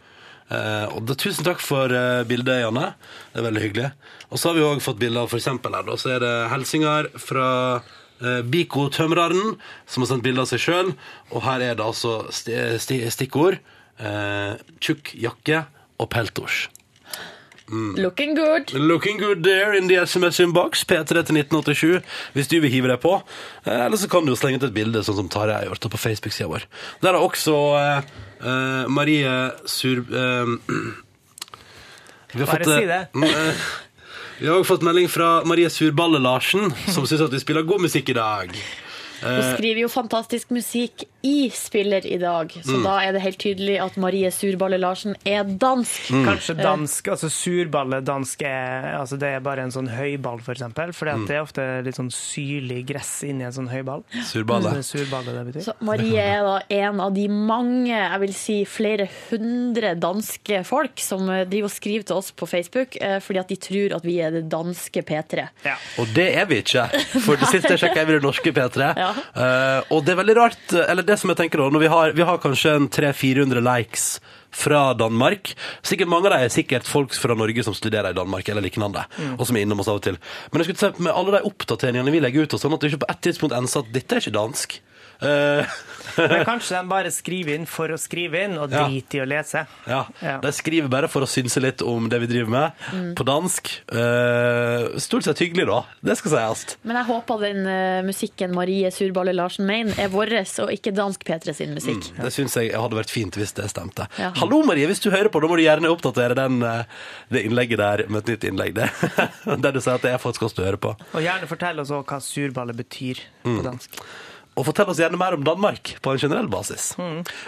Eh, og da, tusen takk for eh, bildet, Janne. Det er veldig hyggelig. Og så har vi òg fått bilde av eksempel her, da, så er det Helsingar fra eh, Biko Tømreren, som har sendt bilde av seg sjøl. Og her er det altså sti sti stikkord. Eh, tjukk jakke og peltors. Looking good. Looking good there in the SMS inbox. P3 til 1987, hvis du vil hive deg på. Eh, Eller så kan du jo slenge ut et bilde, sånn som Tarjei har gjort på Facebook-sida vår. Der har også eh, eh, Marie Sur... eh, vi har Bare fått, si det. mm, eh, vi har også fått melding fra Marie Surballe Larsen, som syns at vi spiller god musikk i dag. Hun skriver jo fantastisk musikk i spiller i dag, så Mm. da er det helt tydelig at Marie Surballe Larsen er dansk. Mm. Kanskje dansk, altså surballe dansk er, altså det er bare en sånn høyball, for eksempel. For Mm. det er ofte litt sånn syrlig gress inni en sånn høyball. Surballe. Surballe det betyr. Så Marie er da en av de mange, jeg vil si flere hundre danske folk som eh, driver og skriver til oss på Facebook eh, fordi at de tror at vi er det danske P3. Ja. Og det er vi ikke. For det siste jeg sjekka, er vi det norske P3. Ja. Uh, og det er veldig rart, eller det som jeg tenker da, når vi har, vi har kanskje en 300-400 likes fra Danmark. Sikkert Mange av dem er sikkert folk fra Norge som studerer i Danmark, eller lignende, og som er innom oss av og til. Men jeg skulle se med alle de oppdateringene vi legger ut, og sånn at det ikke på et tidspunkt enser at dette er ikke dansk. Eh, Men kanskje de bare skriver inn for å skrive inn, og Ja. driter i å lese. ja. Ja. De skriver bare for å synse litt om det vi driver med, på dansk. Eh, stort sett hyggelig, da. Det skal sies. Men jeg håper den eh, musikken Marie Surballe Larsen mener er vår, og ikke dansk P3 sin musikk. Det syns jeg hadde vært fint hvis det stemte. Ja. Hallo, Marie, hvis du hører på, da må du gjerne oppdatere den, eh, det innlegget der med et nytt innlegg. Det. Der du sier at det er faktisk oss du hører på. Og gjerne fortell oss også hva surballe betyr Mm. på dansk. Og fortell oss gjerne mer om Danmark på en generell basis.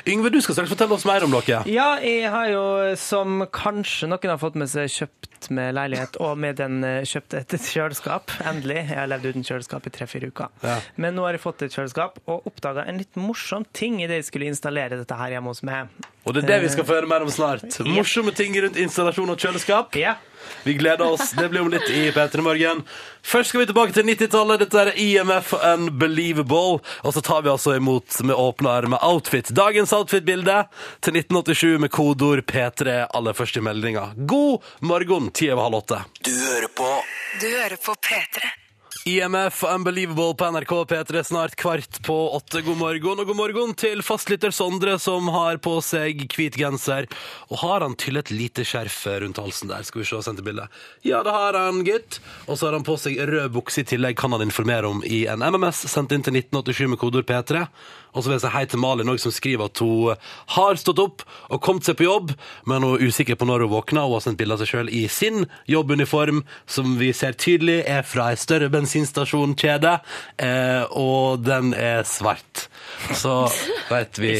Yngve, du skal straks fortelle oss mer om dere. Ja, jeg har jo, som kanskje noen har fått med seg, kjøpt med leilighet, og med den eh, kjøpt et kjøleskap. Endelig. Jeg har levd uten kjøleskap i tre-fire uker. Ja. Men nå har jeg fått et kjøleskap, og oppdaga en litt morsom ting idet jeg skulle installere dette her hjemme hos meg. Og det er det vi skal få høre mer om snart. Morsomme ting rundt installasjon av kjøleskap. Ja. Vi gleder oss. Det blir om litt i P3 Morgen. Først skal vi tilbake til 90-tallet. Dette er IMF Unbelievable. Og så tar vi altså imot med åpne armer outfit. Dagens outfit-bilde til 1987 med kodeord P3 aller først i meldinga. God morgen, ti over halv åtte. Du hører på Du hører på P3. IMF Unbelievable på NRK P3 snart kvart på åtte. God morgen, og god morgen til fastlytter Sondre, som har på seg hvit genser. Og har han til et lite skjerf rundt halsen der? Skal vi se, sendte bildet. Ja, det har han, gitt. Og så har han på seg rød bukse i tillegg, kan han informere om i en MMS sendt inn til 1987 med kodeord P3. Og så vil jeg si hei til Malin òg, som skriver at hun har stått opp og kommet seg på jobb, men hun er usikker på når hun våkner. Hun har sendt bilde av seg sjøl i sin jobbuniform, som vi ser tydelig er fra ei større bensinstasjonkjede, eh, og den er svart. Så vet vi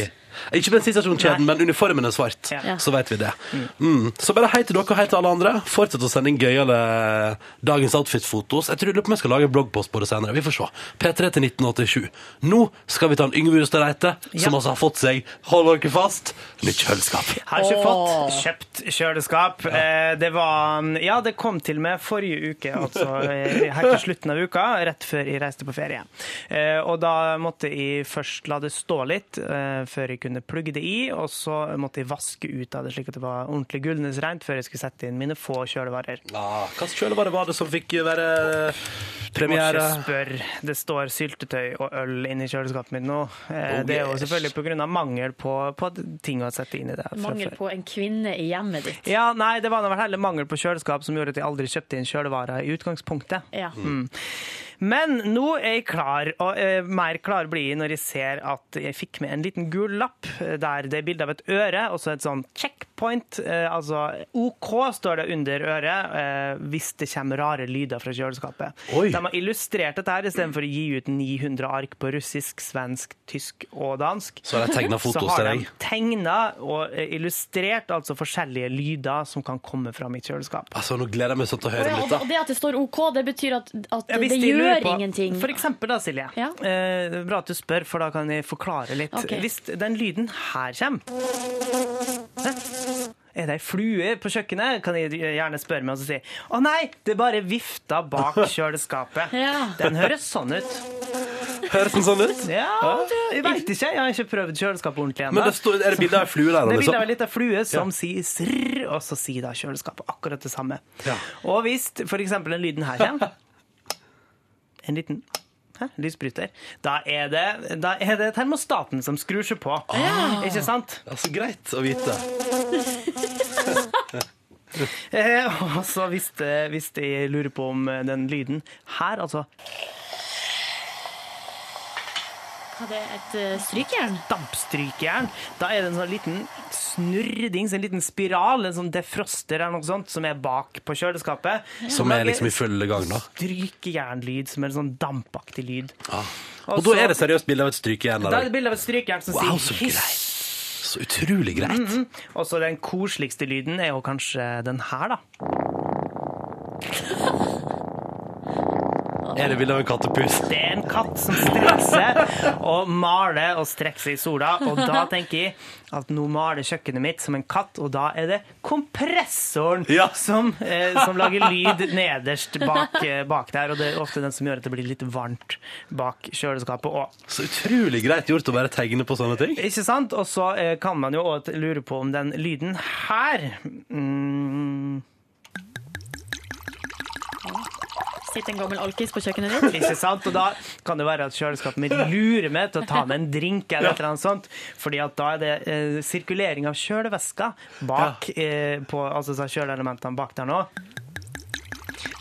ikke bensinstasjonskjeden, men uniformen er svart. Ja. Så vet vi det. Mm. Så bare hei til dere og hei til alle andre. Fortsett å sende inn gøyale dagens outfit-fotos. Jeg tror jeg skal lage en bloggpost på det senere. Vi får se. P3 til 1987. Nå skal vi ta en Yngve Hustad Reite, som Ja. altså har fått seg, hold dere fast, nytt kjøleskap. Har ikke fått kjøpt kjøleskap. Eh, Det var Ja, det kom til meg forrige uke, altså her helt til slutten av uka, rett før jeg reiste på ferie. Eh, Og da måtte jeg først la det stå litt eh, før jeg kunne plugge det i, og så måtte jeg vaske ut av det slik at det var ordentlig gullnesrent før jeg skulle sette inn mine få kjølevarer. Ah, Hvilken kjølevare var det som fikk være Du må ikke spørre. Det står syltetøy og øl inni kjøleskapet mitt nå. Eh, Oh, Det er jo selvfølgelig pga. mangel på, på ting å sette inn i det. Mangel på en kvinne i hjemmet ditt. Ja, nei, det var nå vel heller mangel på kjøleskap som gjorde at jeg aldri kjøpte inn kjølevarer i utgangspunktet. Ja. Mm. Men nå er jeg klar, og eh, mer klar blir jeg når jeg ser at jeg fikk med en liten gul lapp eh, der det er bilde av et øre, og så et sånn checkpoint. Eh, altså OK står det under øret eh, hvis det kommer rare lyder fra kjøleskapet. Oi. De har illustrert dette her istedenfor å gi ut 900 ark på russisk, svensk, tysk og dansk. Så har de tegnet fotos Så har de tegna og eh, illustrert altså forskjellige lyder som kan komme fra mitt kjøleskap. Altså, nå gleder jeg meg sånn til å høre litt, da. og det at det står OK, det betyr at, at Ja, det de gjør på- ingenting. For eksempel da, Silje. Ja. Eh, bra at du spør, for da kan jeg forklare litt. Okay. Hvis den lyden her kommer? Er det ei flue på kjøkkenet? Kan jeg gjerne spørre meg og si Å nei, det er bare vifta bak kjøleskapet. Ja. Den høres sånn ut. Høres den sånn ut? Ja, det, jeg veit ikke. Jeg har ikke prøvd kjøleskapet ordentlig ennå. Men det står, er det bilde av ei flue der? Det er bilde liksom? av ei lita flue som sier srr, og så sier da kjøleskapet akkurat det samme. Ja. Og hvis eksempel den lyden her kommer, en liten hæ, lysbryter, da er, det, da er det termostaten som skrur seg på. Ikke sant? Det er så greit å vite. Eh, og så hvis, hvis de lurer på om den lyden her, altså Hva er det, et eh, strykejern? dampstrykejern, da er det en sånn liten snurredings, en liten spiral, en sånn defroster eller noe sånt, som er bak på kjøleskapet. Som er liksom i full gang, da. strykejernlyd, som er en sånn dampaktig lyd. Og da er det seriøst bilde av et strykejern Da er det bilde av et strykejern som Wow, så sier hiss. Så utrolig greit. Og så den koseligste lyden er jo kanskje den her, da. Er det bilde av en kattepus? Det er en katt som strekker seg og maler og strekker seg i sola. Og da tenker jeg at nå maler kjøkkenet mitt som en katt, og da er det kompressoren Ja. som, eh, som lager lyd nederst bak, eh, bak der. Og det er ofte den som gjør at det blir litt varmt bak kjøleskapet òg. Så utrolig greit gjort å bare tegne på sånne ting. Ikke sant? Og så eh, kan man jo òg lure på om den lyden her mm, Sitter en gammel alkis på kjøkkenet ditt? Ikke sant? Og da kan det være at kjøleskapet mitt lurer meg til å ta med en drink eller annet sånt. Fordi at da er det eh, sirkulering av kjølevæska bak, eh, på, altså så kjøleelementene bak der nå.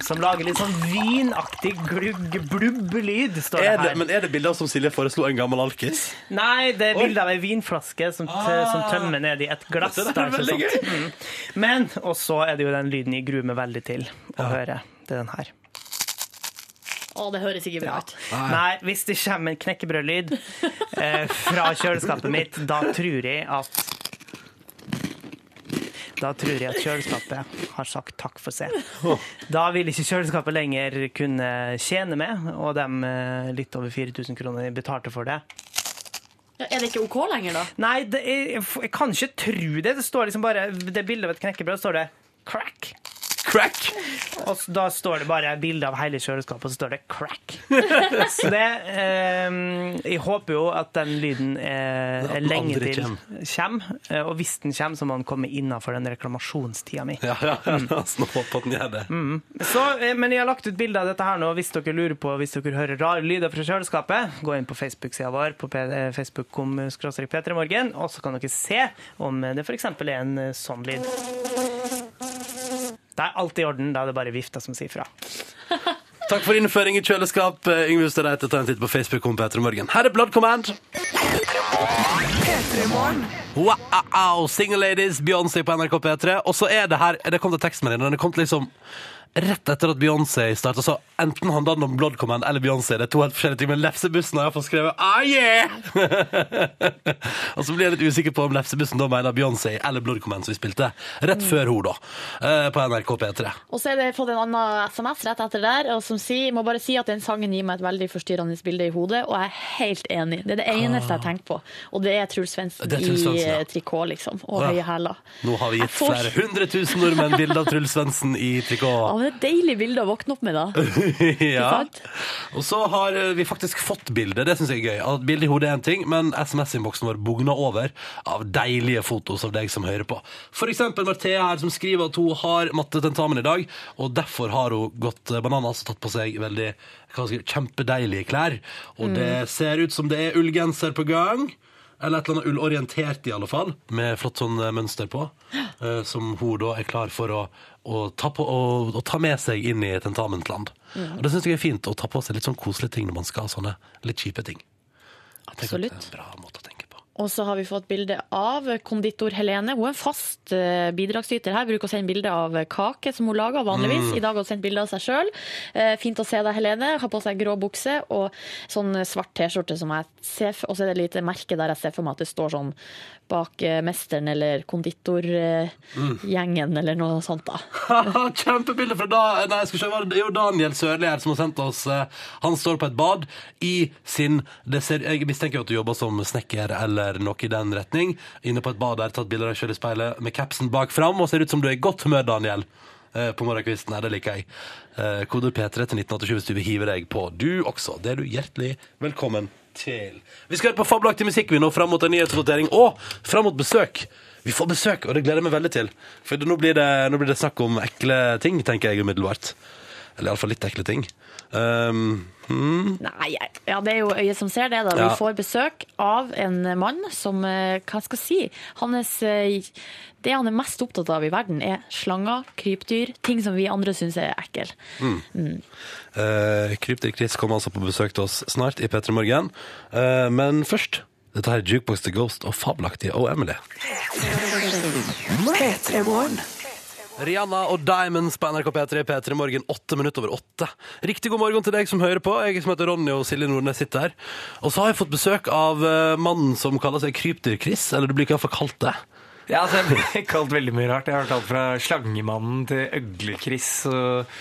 Som lager litt sånn vinaktig glugg-blubb-lyd, står det Er det, her. men er det bilder som Silje foreslo en gammel alkis? Nei, det er bilde av ei vinflaske som, t som tømmer ned i et glass. Det er veldig gøy. Mm. Men, og så er det jo den lyden jeg gruer meg veldig til å høre. Det er den her. Å, det høres ikke bra ut. Nei, hvis det kommer en knekkebrødlyd eh, fra kjøleskapet mitt, da tror jeg at da tror jeg at kjøleskapet har sagt takk for seg. Da vil ikke kjøleskapet lenger kunne tjene med, og de eh, litt over 4000 kroner betalte for det. Ja, er det ikke OK lenger, da? Nei, det er, jeg kan ikke tro det. Det står liksom bare Det bildet av et knekkebrød står det 'crack'. Crack! Og da står det bare bilde av hele kjøleskapet, og så står det 'crack'. Så det eh, Jeg håper jo at den lyden er, At er lenge til kommer. Eh, Og hvis den kommer, så må den komme innafor den reklamasjonstida mi. Ja, ja, ja. Så nå håper at den gjør det. Så, eh, men jeg har lagt ut bilde av dette her nå, hvis dere lurer på hvis dere hører rare lyder fra kjøleskapet. Gå inn på Facebook-sida vår på eh, facebook.com og så kan dere se om det f.eks. er en eh, sånn lyd. Det er alt i orden, da er det bare vifta som sier fra. Takk for innføring i kjøleskap. Eh, Yngve Ustadreite, ta en titt på Facebook om Peter Morgen. Her er Blood Command. Wow, Single Ladies, Beyoncé på NRK P3. Og så er det her Det kom til tekstmeldingen. Den kom til liksom rett etter at Beyoncé starta. Så enten handla den om Blood Command eller Beyoncé. Det er to helt forskjellige ting. Men Lefsebussen har iallfall skrevet ah, yeah! og så blir jeg litt usikker på om Lefsebussen da mener Beyoncé eller Blood Command som vi spilte rett før hun, da. eh, På NRK P3. Og så er det fått en annen SMS rett etter der, og som sier, må bare si at den sangen gir meg et veldig forstyrrende bilde i hodet, og jeg er helt enig. Det er det eneste jeg tenker på. Og det er Truls Svendsen i ja. eh, trikot, liksom. Og Ja. høye hæler. Nå har vi gitt får- flere hundre tusen nordmenn bilde av Truls Svendsen i Ja, men det er et deilig bilde å våkne opp med, da. ja. Og så har eh, vi faktisk fått bilde. Det syns jeg er gøy. At Bilde i hodet er en ting, men SMS-innboksen vår bugner over av deilige fotos av deg som hører på. For eksempel Marthea her som skriver at hun har mattetentamen i dag, og derfor har hun gått eh, bananas og tatt på seg veldig kjempedeilige klær. Og det ser ut som det er ullgenser på gang. Eller et eller annet ullorientert, i alle fall, med flott sånn eh, mønster på. eh, som hun da er klar for å, å, ta, på, å, å ta med seg inn i tentamensland. Mm. Og det syns jeg er fint, å ta på seg litt sånn koselige ting når man skal ha sånne litt kjipe ting. Absolutt det er en bra måte å tenke. Og så har vi fått bilde av konditor Helene. Hun er en fast eh, bidragsyter her. Bruker å sende bilde av kake som hun lager vanligvis. Mm. I dag har hun sendt bilde av seg sjøl. Fint å se deg, Helene. Har på seg grå bukse og sånn svart T-skjorte som jeg ser Og så er det et lite merke der jeg ser for meg at det står sånn bak eh, mesteren eller konditorgjengen eller noe sånt, da. Kjempebilde fra da, nei, jeg skal se, jo Daniel Sørli her som har sendt oss eh, Han står på et bad i sin ser, Jeg mistenker jo at du jobber som snekker eller noe i den retning. Inne på et bad der, tatt bilder av deg sjøl i speilet med capsen bak fram, og ser ut som du er i godt humør, Daniel. På morgenkvisten her, det liker jeg. Eh, P3 til 1987 hvis du vil hive deg på. Du også. Det er du hjertelig velkommen til. Vi skal høre på fabelaktig musikk vi nå fram mot en nyhetsvotering, og fram mot besøk. Vi får besøk, og det gleder jeg meg veldig til. For nå blir det, nå blir det snakk om ekle ting, tenker jeg umiddelbart. Eller iallfall litt ekle ting. Um, hmm. Nei, ja, det er jo øyet som ser det. da. Ja. Vi får besøk av en mann som eh, Hva skal jeg si? Hans, eh, det han er mest opptatt av i verden, er slanger, krypdyr, ting som vi andre syns er ekle. Mm. Uh, Krypdyr Chris kommer altså på besøk til oss snart i P3 Morgen. Uh, men først, dette her er Jukebox The Ghost og fabelaktige og Emily. P3morgen. Rihanna og Diamonds på NRK P3, P3 Morgen, åtte minutter over åtte. Riktig god morgen til deg som hører på. Jeg som heter Ronny og Silje Nordnes sitter her. Og så har jeg fått besøk av eh, mannen som kaller seg Krypdyr-Chris, eller du blir ikke iallfall kalt det. Ja, altså, jeg ble kalt veldig mye rart. Jeg har vært kalt fra Slangemannen til Øgle-Chris og,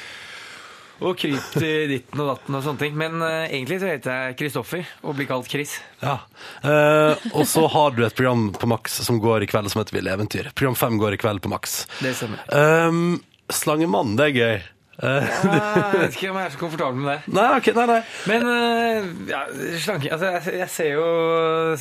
og kryp til ditten og datten og sånne ting. Men uh, egentlig så heter jeg Kristoffer og blir kalt Chris. Ja. Uh, og så har du et program på Max som går i kveld som heter Ville eventyr. Program fem går i kveld på Max. Det stemmer. Um, Slangemann, det er gøy. Eh, Jeg vet ikke om jeg er så komfortabel med det. nei, ok, nei, nei. Men uh, ja, slanke, altså, jeg, jeg ser jo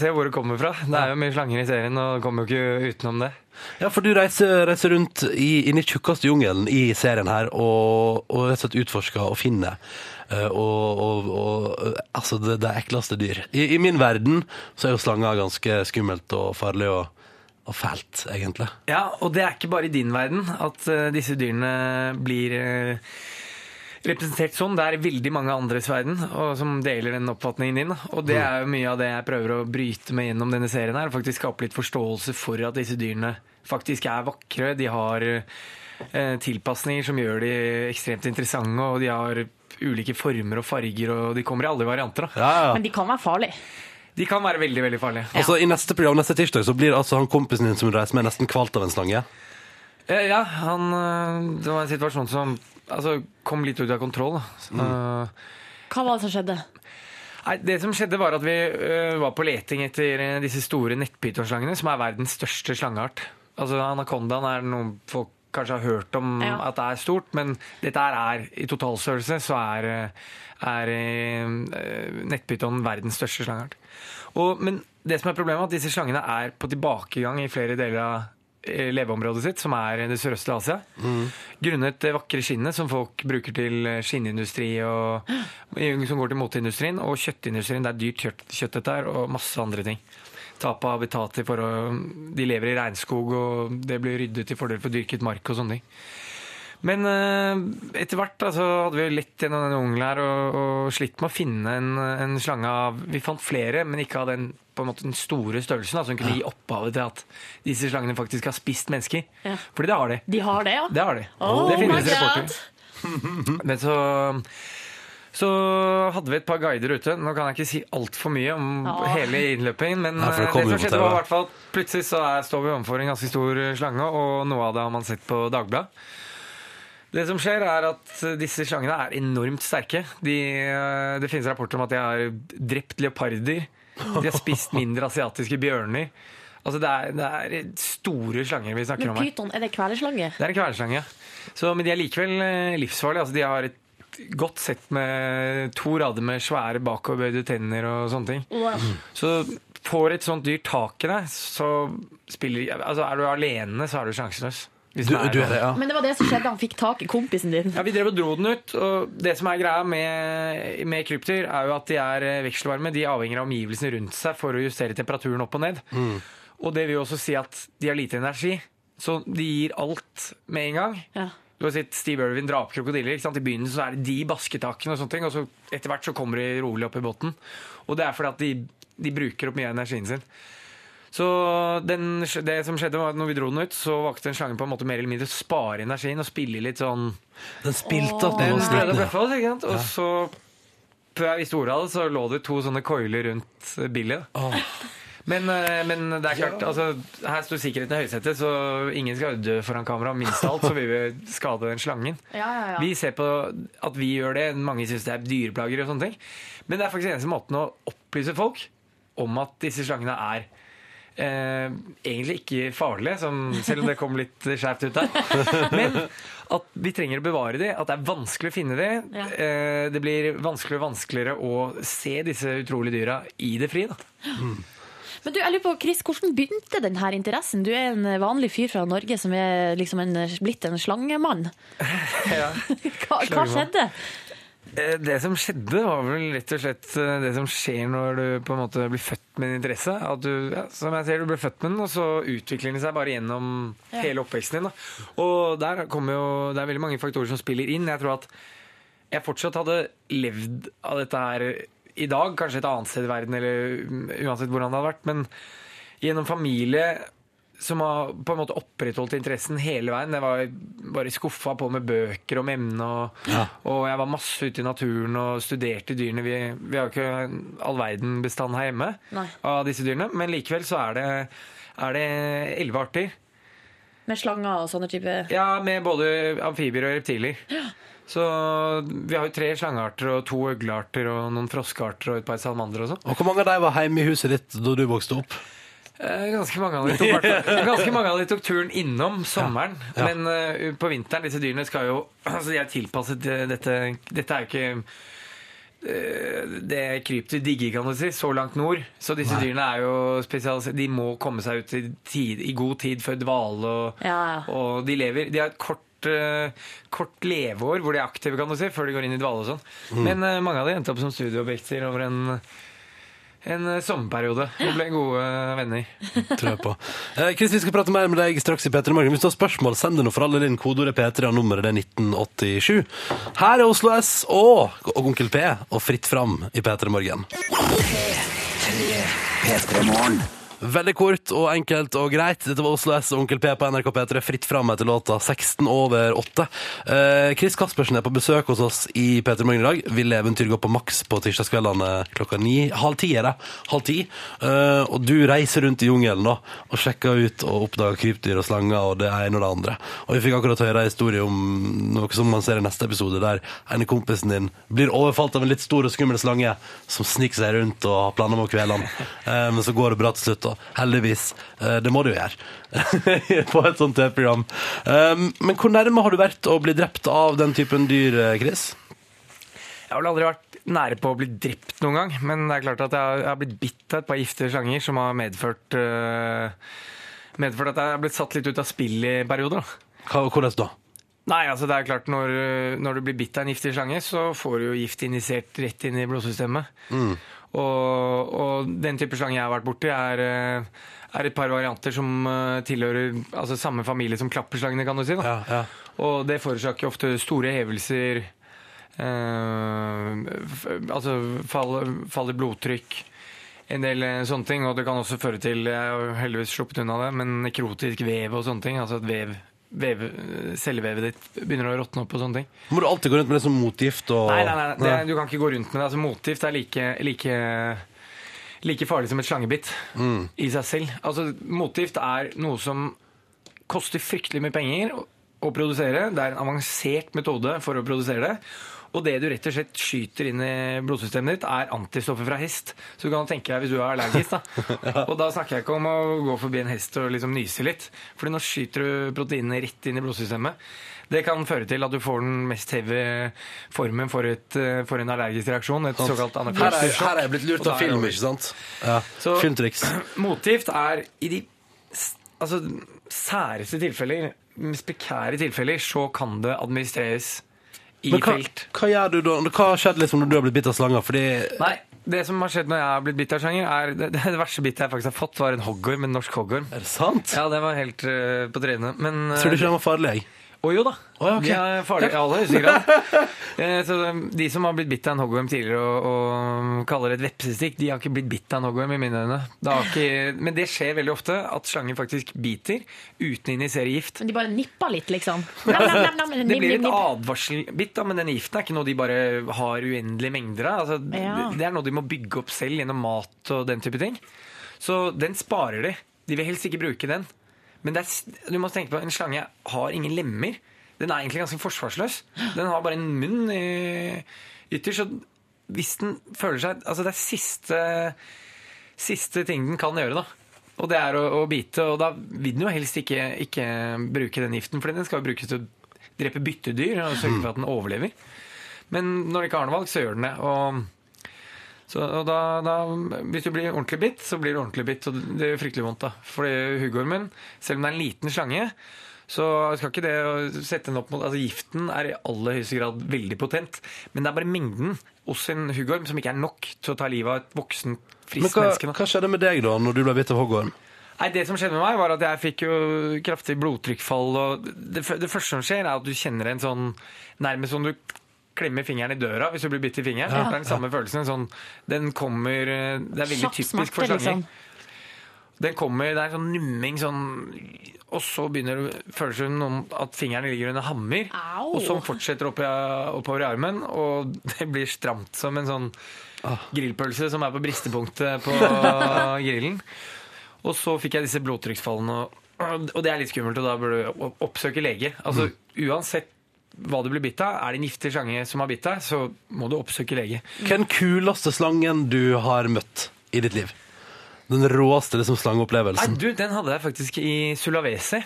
ser hvor det kommer fra. Det er jo mye slanger i serien, og kommer jo ikke utenom det. Ja, for du reiser, reiser rundt i, inn i tjukkeste jungelen i serien her, og, og rett og slett utforsker og finner. eh, og, og, og eh, altså det, det ekleste dyr. I, I min verden så er jo slanger ganske skummelt og farlig og, og fælt, egentlig. Ja, og det er ikke bare i din verden at uh, disse dyrene blir eh, representert sånn. Det er veldig mange andres verden og som deler den oppfatningen din. Og det er jo mye av det jeg prøver å bryte med gjennom denne serien her. Faktisk skape litt forståelse for at disse dyrene faktisk er vakre. De har eh, tilpasninger som gjør de ekstremt interessante, og de har ulike former og farger, og de kommer i alle varianter. Da. Ja, ja. Men de kan være farlige. De kan være veldig, veldig farlige. Altså, I neste program neste tirsdag så blir altså han kompisen din som du reiser med, nesten kvalt av en slange. Eh, Ja, han, eh, det var en situasjon som altså, kom litt ut av kontroll. Mm. Så, Hva var det som skjedde? Nei, det som skjedde var at Vi uh, var på leting etter eh, disse store nettpytonslangene, som er verdens største slangeart. Altså Anakondaen er noe folk kanskje har hørt om Ja. at det er stort, men dette er i totalstørrelse så er, eh, er eh, nettpyton verdens største slangeart. Og, men det som er problemet er at disse slangene er på tilbakegang i flere deler av eh, leveområdet sitt, som er det sørøstlige Asia. Grunnet det vakre skinnet som folk bruker til eh, skinnindustri, og, som går til moteindustrien, og kjøttindustrien. Det er dyrt kjøtt, kjøtt dette her, og masse andre ting. Tap av habitater for å De lever i regnskog, og det blir ryddet til fordel for dyrket mark og sånne ting. Men eh, etter hvert altså, hadde vi lett gjennom denne jungelen her og, og slitt med å finne en, en slange av Vi fant flere, men ikke av den, på en måte, den store størrelsen da, som kunne gi opphavet til at disse slangene faktisk har spist mennesker. Ja. Fordi det har de. De har det, ja? Det har de. Oh det finnes God. rapporter. Men så så hadde vi et par guider ute. Nå kan jeg ikke si altfor mye om Ja. hele innløpingen, men Nei, det eh, det som skjedde var i hvert fall plutselig så er, står vi overfor en ganske stor slange, og noe av det har man sett på Dagbladet. Det som skjer, er at disse slangene er enormt sterke. De, eh, det finnes rapporter om at de har drept leoparder. De har spist mindre asiatiske bjørner. Altså det er, det er store slanger vi snakker Men om her. pyton, er det kveleslange? Det er en kveleslange. Så, men de er likevel eh, livsfarlige. Altså, de har et godt sett med to rader med svære bakoverbøyde tenner og sånne ting. Wow. Så får et sånt dyr tak i deg, så spiller Altså, er du alene, så er du sjanseløs. Hvis Du, du er det, ja. Men det var det som skjedde. Han fikk tak i kompisen din. Ja, Vi drev og dro den ut. og Det som er greia med, med krypdyr, er jo at de er eh, vekselvarme. De avhenger av omgivelsene rundt seg for å justere temperaturen opp og ned. Og det vil jo også si at de har lite energi. Så de gir alt med en gang. Ja. Du har sett Steve Irwin dra opp krokodiller. Ikke sant? I begynnelsen så er det de basketakene, og sånne ting, og så etter hvert så kommer de rolig opp i båten. Og det er fordi at de, de bruker opp mye av energien sin. Så den, det som skjedde var at når vi dro den ut, så valgte den slangen på en måte mer eller mindre å spare energien og spille litt sånn Den spilte at den prøvde å bløffe oss, ikke sant? Og så, før jeg visste ordet av det, så lå det to sånne koiler rundt billet. Oh. Men, eh, men det er klart, altså, her står sikkerheten i høysetet, så ingen skal dø foran kamera. Minst av alt så vil vi skade den slangen. Ja, ja, ja. Vi ser på at vi gjør det. Mange syns det er dyreplager og sånne ting. Men det er faktisk eneste måten å opplyse folk om at disse slangene er eh, egentlig ikke farlige, som, selv om det kom litt skjevt ut der. Men at vi trenger å bevare de, at det er vanskelig å finne de. Ja. Eh, det blir vanskeligere og vanskeligere å se disse utrolige dyra i det fri. Da. Men du, jeg lurer på, Chris, hvordan begynte denne interessen? Du er en vanlig fyr fra Norge som er liksom en, blitt en slangemann. Ja. Hva, hva skjedde? Eh, Det som skjedde, var vel rett og slett eh, det som skjer når du på en måte blir født med en interesse. At du, ja, som jeg ser, du blir født med den, og så utvikler den seg bare gjennom Ja. hele oppveksten din. Da. Og der kommer jo, det er veldig mange faktorer som spiller inn. Jeg tror at jeg fortsatt hadde levd av dette her i dag, kanskje et annet sted i verden, eller mm, uansett hvordan det hadde vært. Men gjennom familie som har på en måte opprettholdt interessen hele veien. Jeg var bare skuffa på med bøker om emnet, og, Ja. og jeg var masse ute i naturen og studerte dyrene. Vi, vi har jo ikke all verden bestand her hjemme Nei. av disse dyrene, men likevel så er det er det elleve arter. Med slanger og sånne type Ja, med både amfibier og reptiler. Så vi har jo tre slangearter og to øglearter og noen froskearter og et par salamandere og sånn. Og hvor mange av dem var hjemme i huset ditt da du vokste opp? Eh, Ganske mange av de tok, ganske mange av de tok turen innom sommeren. Ja. Men eh, på vinteren, disse dyrene skal jo Altså, de er tilpasset eh, dette Dette er jo ikke eh, det krypdyr digger, kan du si, så langt nord. Så disse Nei. dyrene er jo spesialisert. De må komme seg ut i, tid, i god tid før dvale, og, Ja, ja. og de lever De har et kort kort leveår hvor de er aktive, kan du si, før de går inn i dvale og sånn. Mm. Men uh, mange av de endte opp som studieobjekter over en, en eh, sommerperiode Vi ble gode venner. tror jeg på. Eh, Chris, vi skal prate mer med deg straks i P3 Morgen. Hvis du har spørsmål, send det nå for alle inn. Kodeordet P3 og nummeret det er 1987. Her er Oslo S og, og Onkel P og Fritt fram i P3 Morgen. Veldig kort og enkelt og greit. Dette var Oslo S og Onkel P på NRK P3. Fritt fram etter låta 16 over 8. Eh, Chris Kaspersen er på besøk hos oss i P3 Morgen i dag. Ville eventyr gå på maks på tirsdagskveldene klokka ni. Halv ti er det. Halv ti. Eh, og du reiser rundt i jungelen da, og sjekker ut og oppdager krypdyr og slanger og det ene og det andre. Og vi fikk akkurat høre en historie om noe som man ser i neste episode, der en kompisen din blir overfalt av en litt stor og skummel slange som sniker seg rundt og har planer om å kvele han. Eh, men så går det bra til slutt, heldigvis. Eh, det må det jo gjøre på et sånt TV-program. Eh, men hvor nærme har du vært å bli drept av den typen dyr, eh, Chris? Jeg har vel aldri vært nære på å bli drept noen gang, men det er klart at jeg har, blitt bitt av et par giftige slanger som har medført, medført at jeg har blitt satt litt ut av spill i perioder. hvordan da? Nei, altså det er klart når, når du blir bitt av en giftig slange, så får du jo gift injisert rett inn i blodsystemet. Og, og den type slange jeg har vært borti, er, øh, er et par varianter som øh, tilhører altså samme familie som klapperslangene, kan du si. Ja, ja. Og det forårsaker ofte store hevelser, eh, altså fall, fall i blodtrykk, en del eh, sånne ting. Og det kan også føre til, jeg har heldigvis sluppet unna det, men nekrotisk vev og sånne ting. Altså at vev, vev, cellevevet ditt begynner å råtne opp og sånne ting. Må du alltid gå rundt med det som motgift? Og... Nei, nei, nei, det, du kan ikke gå rundt med det. Altså, motgift er like, like, like farlig som et slangebitt i seg selv. Altså, motgift er noe som koster fryktelig mye penger å produsere. Det er en avansert metode for å produsere det. Og det du rett og slett skyter inn i blodsystemet ditt, er antistoffer fra hest. Så du kan tenke deg hvis du er allergisk, da. Og da snakker jeg ikke om å gå forbi en hest og liksom nyse litt. Fordi nå skyter du proteinene rett inn i blodsystemet. Det kan føre til at du får den mest heavy formen for, et, for en allergisk reaksjon. Et såkalt anafylaktisk sjokk. her er jeg blitt lurt av film, ikke sant? Ja. Så- Filmtriks. Motgift er i de altså, særeste tilfeller, mest prekære tilfeller, så kan det administreres i Men hva, felt. hva gjør du da? Hva har skjedd liksom når du har blitt bitt av slanger? Fordi Nei, det som har skjedd når jeg har blitt bitt av slanger, er det, det verste bittet jeg faktisk har fått, var en hoggorm, en norsk hoggorm. Er det sant? Ja, det var helt eh, på trynet. Men eh, Tror du ikke den var farlig? jeg? Å jo da. Oh, ja, ok. De er farlige i aller høyeste grad. Eh, Så de som har blitt bitt av en hoggorm tidligere og, og kaller det et vepsestikk, de har ikke blitt bitt av en hoggorm i mine øyne. Det har ikke, men det skjer veldig ofte at slanger faktisk biter uten å injisere gift. Men de bare nipper litt, liksom. Nam, nam, nam, nam, Det blir et advarselbitt, da, men den giften er ikke noe de bare har uendelige mengder av. Altså, Ja. Det er noe de må bygge opp selv gjennom mat og den type ting. Så den sparer de. De vil helst ikke bruke den. Men er, du må tenke på en slange har ingen lemmer. Den er egentlig ganske forsvarsløs. Den har bare en munn ytterst. Så hvis den føler seg Altså, det er siste, siste ting den kan gjøre, da. Og det er å, å bite. Og da vil den jo helst ikke, ikke bruke den giften, for den skal jo brukes til å drepe byttedyr og sørge for at den overlever. Men når den ikke har noe valg, så gjør den det. Og, så, da, da, hvis du blir ordentlig bitt, så blir du ordentlig bitt, og det gjør fryktelig vondt. da. Fordi huggormen, selv om det er en liten slange, så skal ikke det sette den opp mot altså Giften er i aller høyeste grad veldig potent, men det er bare mengden hos en huggorm som ikke er nok til å ta livet av et voksen, Men friskt hva, menneske. Men hva skjedde med deg da, når du ble bitt av hoggorm? Nei, Det som skjedde med meg, var at jeg fikk jo kraftig blodtrykkfall. og det, det første som skjer, er at du kjenner en sånn Nærmest som du klemmer fingeren i døra hvis du blir bitt i fingeren. Ja. Det er den samme følelsen. Sånn, den kommer eh, Det er veldig typisk for slanger. liksom. Den kommer, Det er sånn numming sånn Og så begynner føles det som at fingeren ligger under hammer. Au. Og så fortsetter oppi, oppover i armen. Og det blir stramt som en sånn grillpølse som er på bristepunktet på grillen. Og så fikk jeg disse blodtrykksfallene. Og, og det er litt skummelt, og da bør du oppsøke lege. Altså Uansett hva du blir bitt av, er det en giftig slange som har bitt deg, så må du oppsøke lege. Hva er den kuleste slangen du har møtt i ditt liv? Den råeste liksom, Nei, slangeopplevelsen? du, den hadde jeg faktisk i Sulawesi.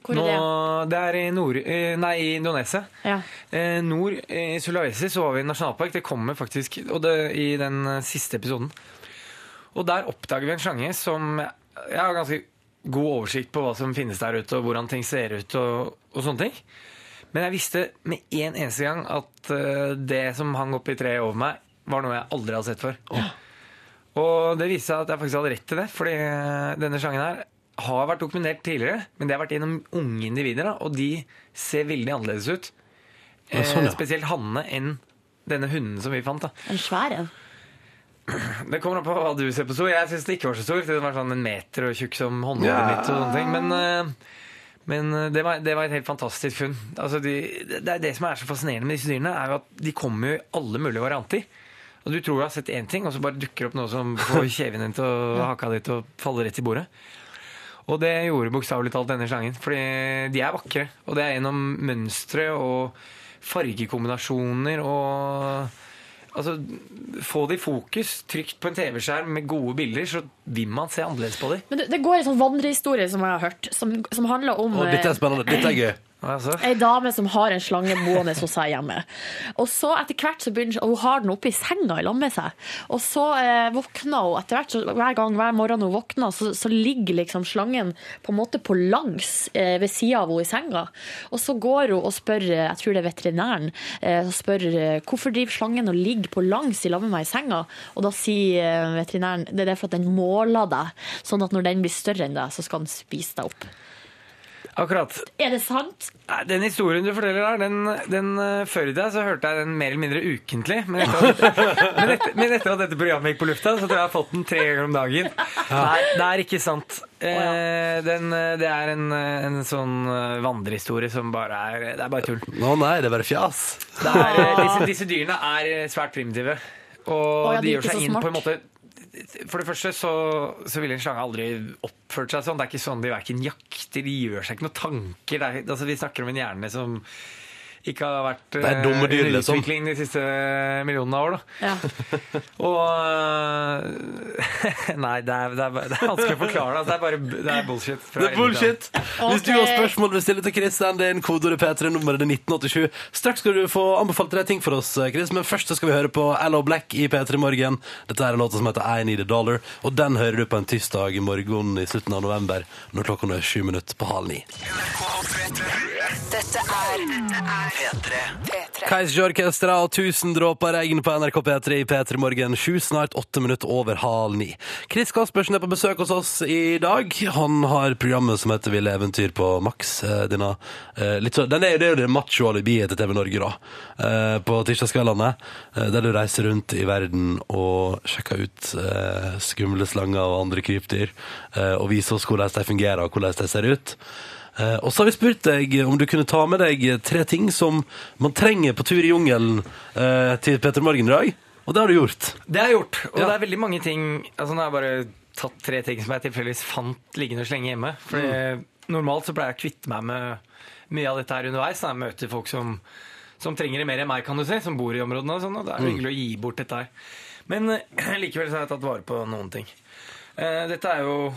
Hvor er det? det er i, nord, eh, nei, i Indonesia. Ja. Eh, nord eh, i Sulawesi så var vi i nasjonalpark. Det kommer faktisk og det, i den eh, siste episoden. Og der oppdager vi en slange som Jeg har ganske god oversikt på hva som finnes der ute, og hvordan ting ser ut og, og sånne ting. Men jeg visste med en eneste gang at eh, det som hang opp i treet over meg, var noe jeg aldri hadde sett før. Og det viste seg at jeg faktisk hadde rett til det, fordi eh, denne sjangen her har vært dokumentert tidligere, men det har vært gjennom unge individer, da, og de ser veldig annerledes ut. Ja, sånn, ja. Eh, spesielt hannene enn denne hunden som vi fant. da. En svær en. Det kommer an på hva du ser på stor. Jeg syns det ikke var så stor. Det var sånn en meter og tjukk som håndleddet Ja. mitt. og sånne ting. Men, eh, men eh, det, var, det var et helt fantastisk funn. Altså de, det, det som er så fascinerende med disse dyrene, er jo at de kommer jo i alle mulige varianter. Og Du tror du har sett én ting, og så bare dukker opp noe som får kjeven din til å haka ditt og falle rett i bordet. Og det gjorde bokstavelig talt denne slangen. Fordi de er vakre. Og det er gjennom mønstre og fargekombinasjoner og Altså, Få det i fokus, trygt på en TV-skjerm med gode bilder, så vil man se annerledes på dem. Men det, det går en sånn vandrehistorie som jeg har hørt, som, som handler om Å, dette er spennende. Dette er gøy. Altså. Ei dame som har en slange boende hos seg hjemme. Og så etter hvert så begynner hun har den oppe i senga i lag med seg. Og så eh, våkner hun etter hvert, så hver gang hver morgen hun våkner, så, så ligger liksom slangen på en måte på langs eh, ved sida av henne i senga. Og så går hun og spør, eh, jeg tror det er veterinæren, eh, og spør eh, hvorfor driver slangen og ligger på langs i lag med meg i senga. Og da sier eh, veterinæren det er for at den måler deg, sånn at når den blir større enn deg, så skal den spise deg opp. Akkurat. Er det sant? Nei, Den historien du forteller her, den, den eh, før i tida så hørte jeg den mer eller mindre ukentlig. Men etter, at, men, etter, men etter at dette programmet gikk på lufta, så tror jeg jeg har fått den tre ganger om dagen. Nei, det er ikke sant. Eh, den, eh, det er en, eh, en sånn eh, vandrehistorie som bare er Det er bare tull. Å nei, det er bare fjas. Det er, eh, disse, disse dyrene er eh, svært primitive. Og Å ja, de de er gjør ikke seg inn smart. på en måte For det første så, så ville en slange aldri oppført seg sånn. Det er ikke sånn de verken jakter, de gjør seg ikke noen tanker. Er, altså, vi snakker om en hjerne som ikke har vært Det er dumme dyr, under liksom. utvikling de siste millionene av år. Da. Ja. Og øh, Nei, det er, det, er, det er vanskelig å forklare. Altså, det er bare det er bullshit. Det er bullshit! Hvis du har spørsmål vil stille til Chris, send det inn kodeordet P3, nummeret er 1987. Straks skal du få anbefalt tre ting for oss, Chris, men først skal vi høre på Allo Black i P3 Morgen. Dette er en låt som heter I Need a Dollar, og den hører du på en tirsdag i morgen i slutten av november, når klokka er sju minutter på halv ni. Dette er P3. P3. Kaiser Orkestra og 1000 dråper regn på NRK P3 i P3 Morgen. Sju, snart åtte minutter over halv ni. Chris Kaspersen er på besøk hos oss i dag. Han har programmet som heter Ville eventyr på Max. Eh, eh, det er jo det macho-alibiet til TV Norge, da. Eh, på tirsdagskveldene. Der du reiser rundt i verden og sjekker ut skumle slanger og andre krypdyr. Og viser oss hvordan de fungerer og hvordan de ser ut. Eh, og så har vi spurt deg om du kunne ta med deg tre ting som man trenger på tur i jungelen eh, til Peter Morgen i dag. Og det har du gjort. Det har jeg gjort. Og Ja. det er veldig mange ting altså Nå har jeg bare tatt tre ting som jeg tilfeldigvis fant liggende så lenge hjemme. For Mm. normalt så pleier jeg å kvitte meg med mye av dette her underveis. Når jeg møter folk som, som trenger det mer enn meg, kan du si. Som bor i områdene og sånn. Og det er Mm. hyggelig å gi bort dette her. Men likevel så har jeg tatt vare på noen ting. Eh, dette er jo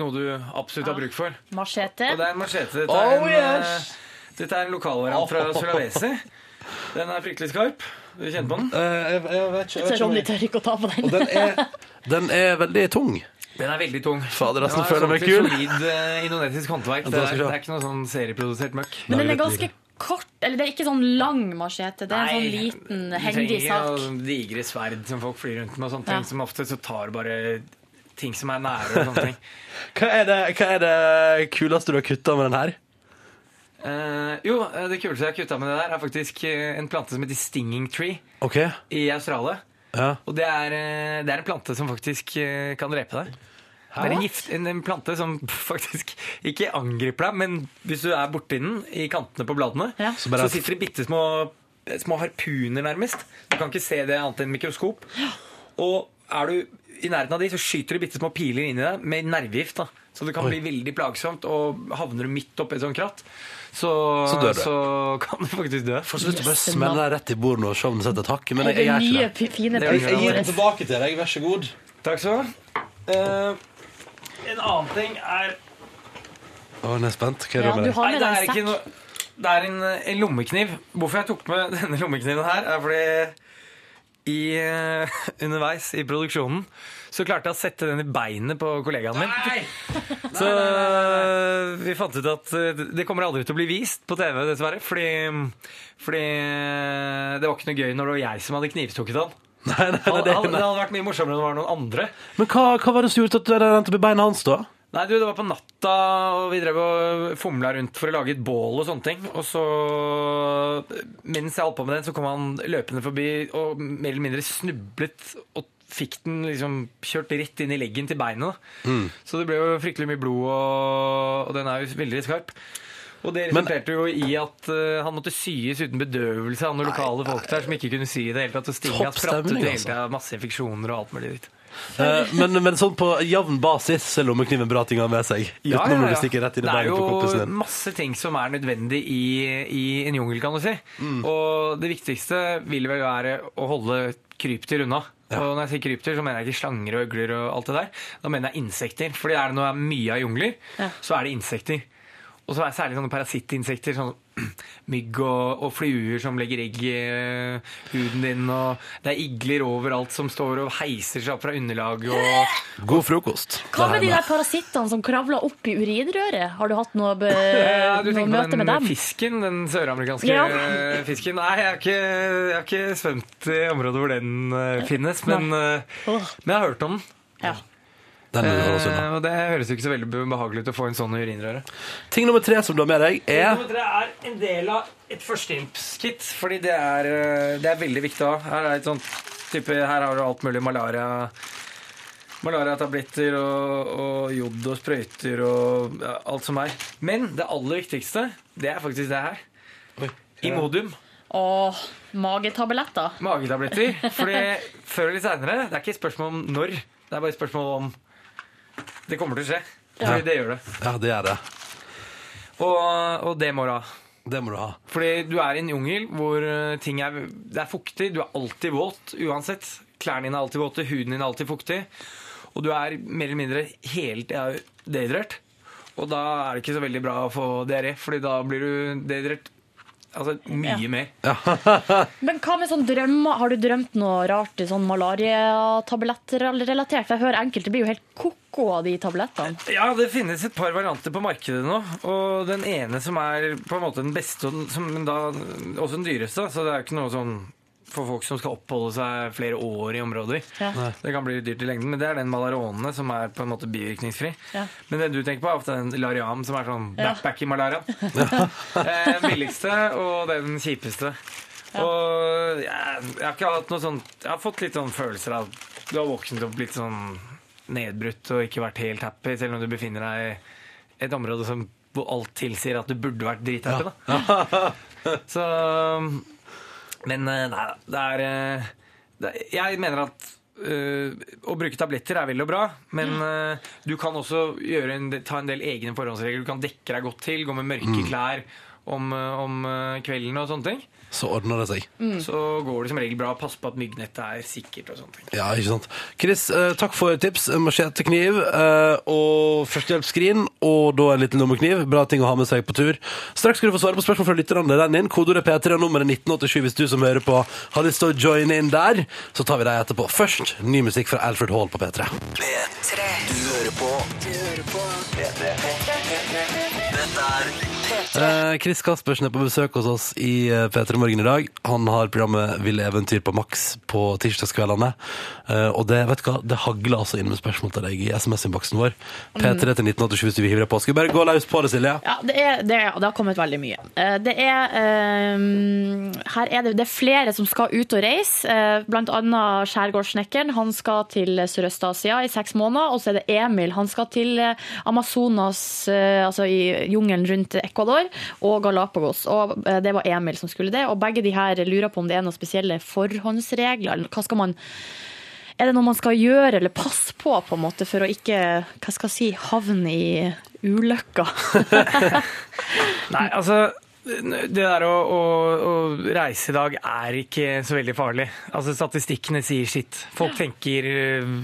noe du absolutt har bruk for. Machete. Og det er en machete. Dette Oh, er en, yes! uh, dette er en lokalvariant fra Sulawesi. Den er fryktelig skarp. Du kjenner på den? Uh, jeg, jeg vet ikke, om Ronny tør ikke å ta på den. Og den er, den er veldig tung. Den er veldig tung. Fader, Den føler meg sånn kul. til Solid uh, indonesisk håndverk. Det er, det er ikke noe sånn serieprodusert møkk. Men den er ganske kort. Eller det er ikke sånn lang machete. Det er en sånn liten, Du hendig trenger sak. jo digre sverd som folk flyr rundt med, og sånne Ja. ting som ofte så tar bare ting som er nære og sånne ting. Hva er det, hva er det kuleste du har kutta med den her? Uh, jo, eh, det kuleste jeg har kutta med det der, er faktisk eh, en plante som heter stinging tree okay. i Australia. Ja. Og det er, det er en plante som faktisk kan drepe deg. Det er en, gift, en, en plante som faktisk ikke angriper deg, men hvis du er borti den i kantene på bladene, Ja. Så så, sitter det bitte små, små harpuner, nærmest. Du kan ikke se det annet enn mikroskop. Og er du i nærheten av de, så skyter de bitte små piler inn i deg med nervegift. da. Så det kan Oi. bli veldig plagsomt, og havner du midt oppi et sånt kratt, så, Så dør du. så kan du faktisk dø. Får slutt å bare smelle deg rett i bordet og se om du setter et hakk, men jeg, jeg er gjør ikke det. fine Det Jeg, jeg gir den tilbake til deg, vær så god. Takk skal du ha. Eh, en annen ting er Å, nå er jeg spent. Hva er det Ja, med du deg? har Nei, det er ikke noe Det er en, en lommekniv. Hvorfor jeg tok med denne lommekniven her, er fordi i, eh, underveis i produksjonen så klarte jeg å sette den i beinet på kollegaen min. Så nei, vi fant ut at eh, det kommer aldri til å bli vist på TV, dessverre. Fordi, fordi eh, det var ikke noe gøy når det var jeg som hadde knivstukket han. Nei, nei, nei, det, Det hadde vært mye morsommere enn det var noen andre. Men hva, hva var det som gjorde at du hadde rent opp i beinet hans, da? Nei, du, det var på natta, og vi drev og fomla rundt for å lage et bål og sånne ting. Og så, mens jeg holdt på med den, så kom han løpende forbi og mer eller mindre snublet og fikk den liksom kjørt rett inn i leggen til beinet. Mm. Så det ble jo fryktelig mye blod, og, og den er jo veldig skarp. Og det resulterte jo i at uh, han måtte syes uten bedøvelse av noen lokale folk der som ikke kunne sy i det hele tatt. Og stinga spratt ut hele altså. tida, masse infeksjoner og alt mulig dritt. Eh, men, men sånn på jevn basis er lommekniven bra ting å ha med seg. Ja, ja, ja. Det, rett inn i Det er jo din. masse ting som er nødvendig i, i en jungel, kan du si. Mm. Og det viktigste vil vel være å holde krypdyr unna. Og når jeg sier krypdyr, så mener jeg ikke slanger og øgler og alt det der. Da mener jeg insekter. Fordi er det noe mye av jungler, Ja. så er det insekter. Og så er det særlig sånne parasittinsekter, sånn mygg og, og fluer som legger egg i eh, huden din, og det er igler overalt som står og heiser seg opp fra underlag og God frokost. Hva med de der parasittene som kravler opp i urinrøret? Har du hatt noe, be Ja, du noe tenker møte på med den dem? fisken, den søramerikanske Ja. fisken. Nei, jeg har ikke, jeg har ikke svømt i området hvor den eh, finnes, men, eh, men jeg har hørt om den. Ja. Den må du holde oss unna. Eh, og det høres jo ikke så veldig behagelig ut å få en sånn i urinrøret. Ting nummer tre som du har med deg, er Nummer tre er en del av et førstehjelpskit, fordi det er, eh, det er veldig viktig å ha. Her, er et sånt type, her har du alt mulig malaria. Malariatabletter og, og jod og sprøyter og ja, alt som er. Men det aller viktigste, det er faktisk det her. Imodium. Og magetabletter. Magetabletter. For før eller seinere, det er ikke et spørsmål om når, det er bare et spørsmål om det kommer til å skje. Fordi det gjør det. Ja, det er det. Og, og det må du ha. Det må du ha. Fordi du er i en jungel hvor eh, ting er Det er fuktig, du er alltid våt uansett. Klærne dine er alltid våte, huden din er alltid fuktig. Og du er mer eller mindre helt ja, dehydrert. Og da er det ikke så veldig bra å få diaré, Fordi da blir du dehydrert altså, mye Ja. mer. Men hva med sånn drømmer? Har du drømt noe rart i sånn malariatablettrelatert? Jeg hører enkelte blir jo helt ko-ko av de tablettene. Ja, det finnes et par varianter på markedet nå. Og den ene som er på en måte den beste, og den- som men da også den dyreste. Så det er ikke noe sånn for folk som skal oppholde seg flere år i områder. Ja. Det kan bli dyrt i lengden, men det er den malaronene som er på en måte bivirkningsfri. Ja. Men det du tenker på, er ofte den Lariam som er sånn Ja. backpack i malariaen. den billigste og den kjipeste. Og jeg, jeg har ikke hatt noe sånt Jeg har fått litt sånn følelser av Du har våknet opp litt sånn nedbrutt og ikke vært helt happy, selv om du befinner deg i et område som, hvor alt tilsier at du burde vært drithappy. Da. Så Men eh, nei. Det er, eh, det er Jeg mener at eh, å bruke tabletter er vel og bra, men eh, du kan også gjøre en, ta en del egne forhåndsregler. Du kan dekke deg godt til, gå med mørke Mm. klær om, om kvelden og sånne ting. Så ordner det seg. Så går det som regel bra. Pass på at myggnettet er sikkert og sånne ting. Ja, ikke sant. Chris, eh, takk for tips. Machetekniv kniv og førstehjelpsskrin, og da en liten lommekniv. Bra ting å ha med seg på tur. Straks skal du få svare på spørsmål fra lytterne. Den din. Kodeordet P3 og nummeret 1987 hvis du som hører på har lyst til å joine inn der. Så tar vi deg etterpå. Først ny musikk fra Alfred Hall på P3. P3. Du hører på. Du hører på. P3. Er P3. Eh, Chris Kaspersen er på besøk hos oss i eh, P3 Morgen i dag. Han har programmet Ville eventyr på Max på tirsdagskveldene. Eh, og det vet du hva, det hagler altså inn med spørsmål til deg i SMS-innboksen vår. P3 til 1987 hvis du vil hive deg på. Skal vi bare gå løs på det, Silje? Ja, det, er, det, er, det har kommet veldig mye. Eh, Det er, eh, her er det, det er flere som skal ut og reise, eh, blant annet skjærgårdssnekkeren. Han skal til Sørøst-Asia i seks måneder, og så er det Emil. Han skal til eh, Amazonas, eh, altså i jungelen rundt Ecuador, og Galapagos. Og eh, det var Emil som skulle det, og begge de her lurer på om det er noen spesielle forhåndsregler. Hva skal man er det noe man skal gjøre eller passe på, på en måte, for å ikke hva skal jeg si, havne i ulykka? Nei, altså det der å, å, å reise i dag er ikke så veldig farlig. Altså Statistikkene sier sitt. Folk tenker øh,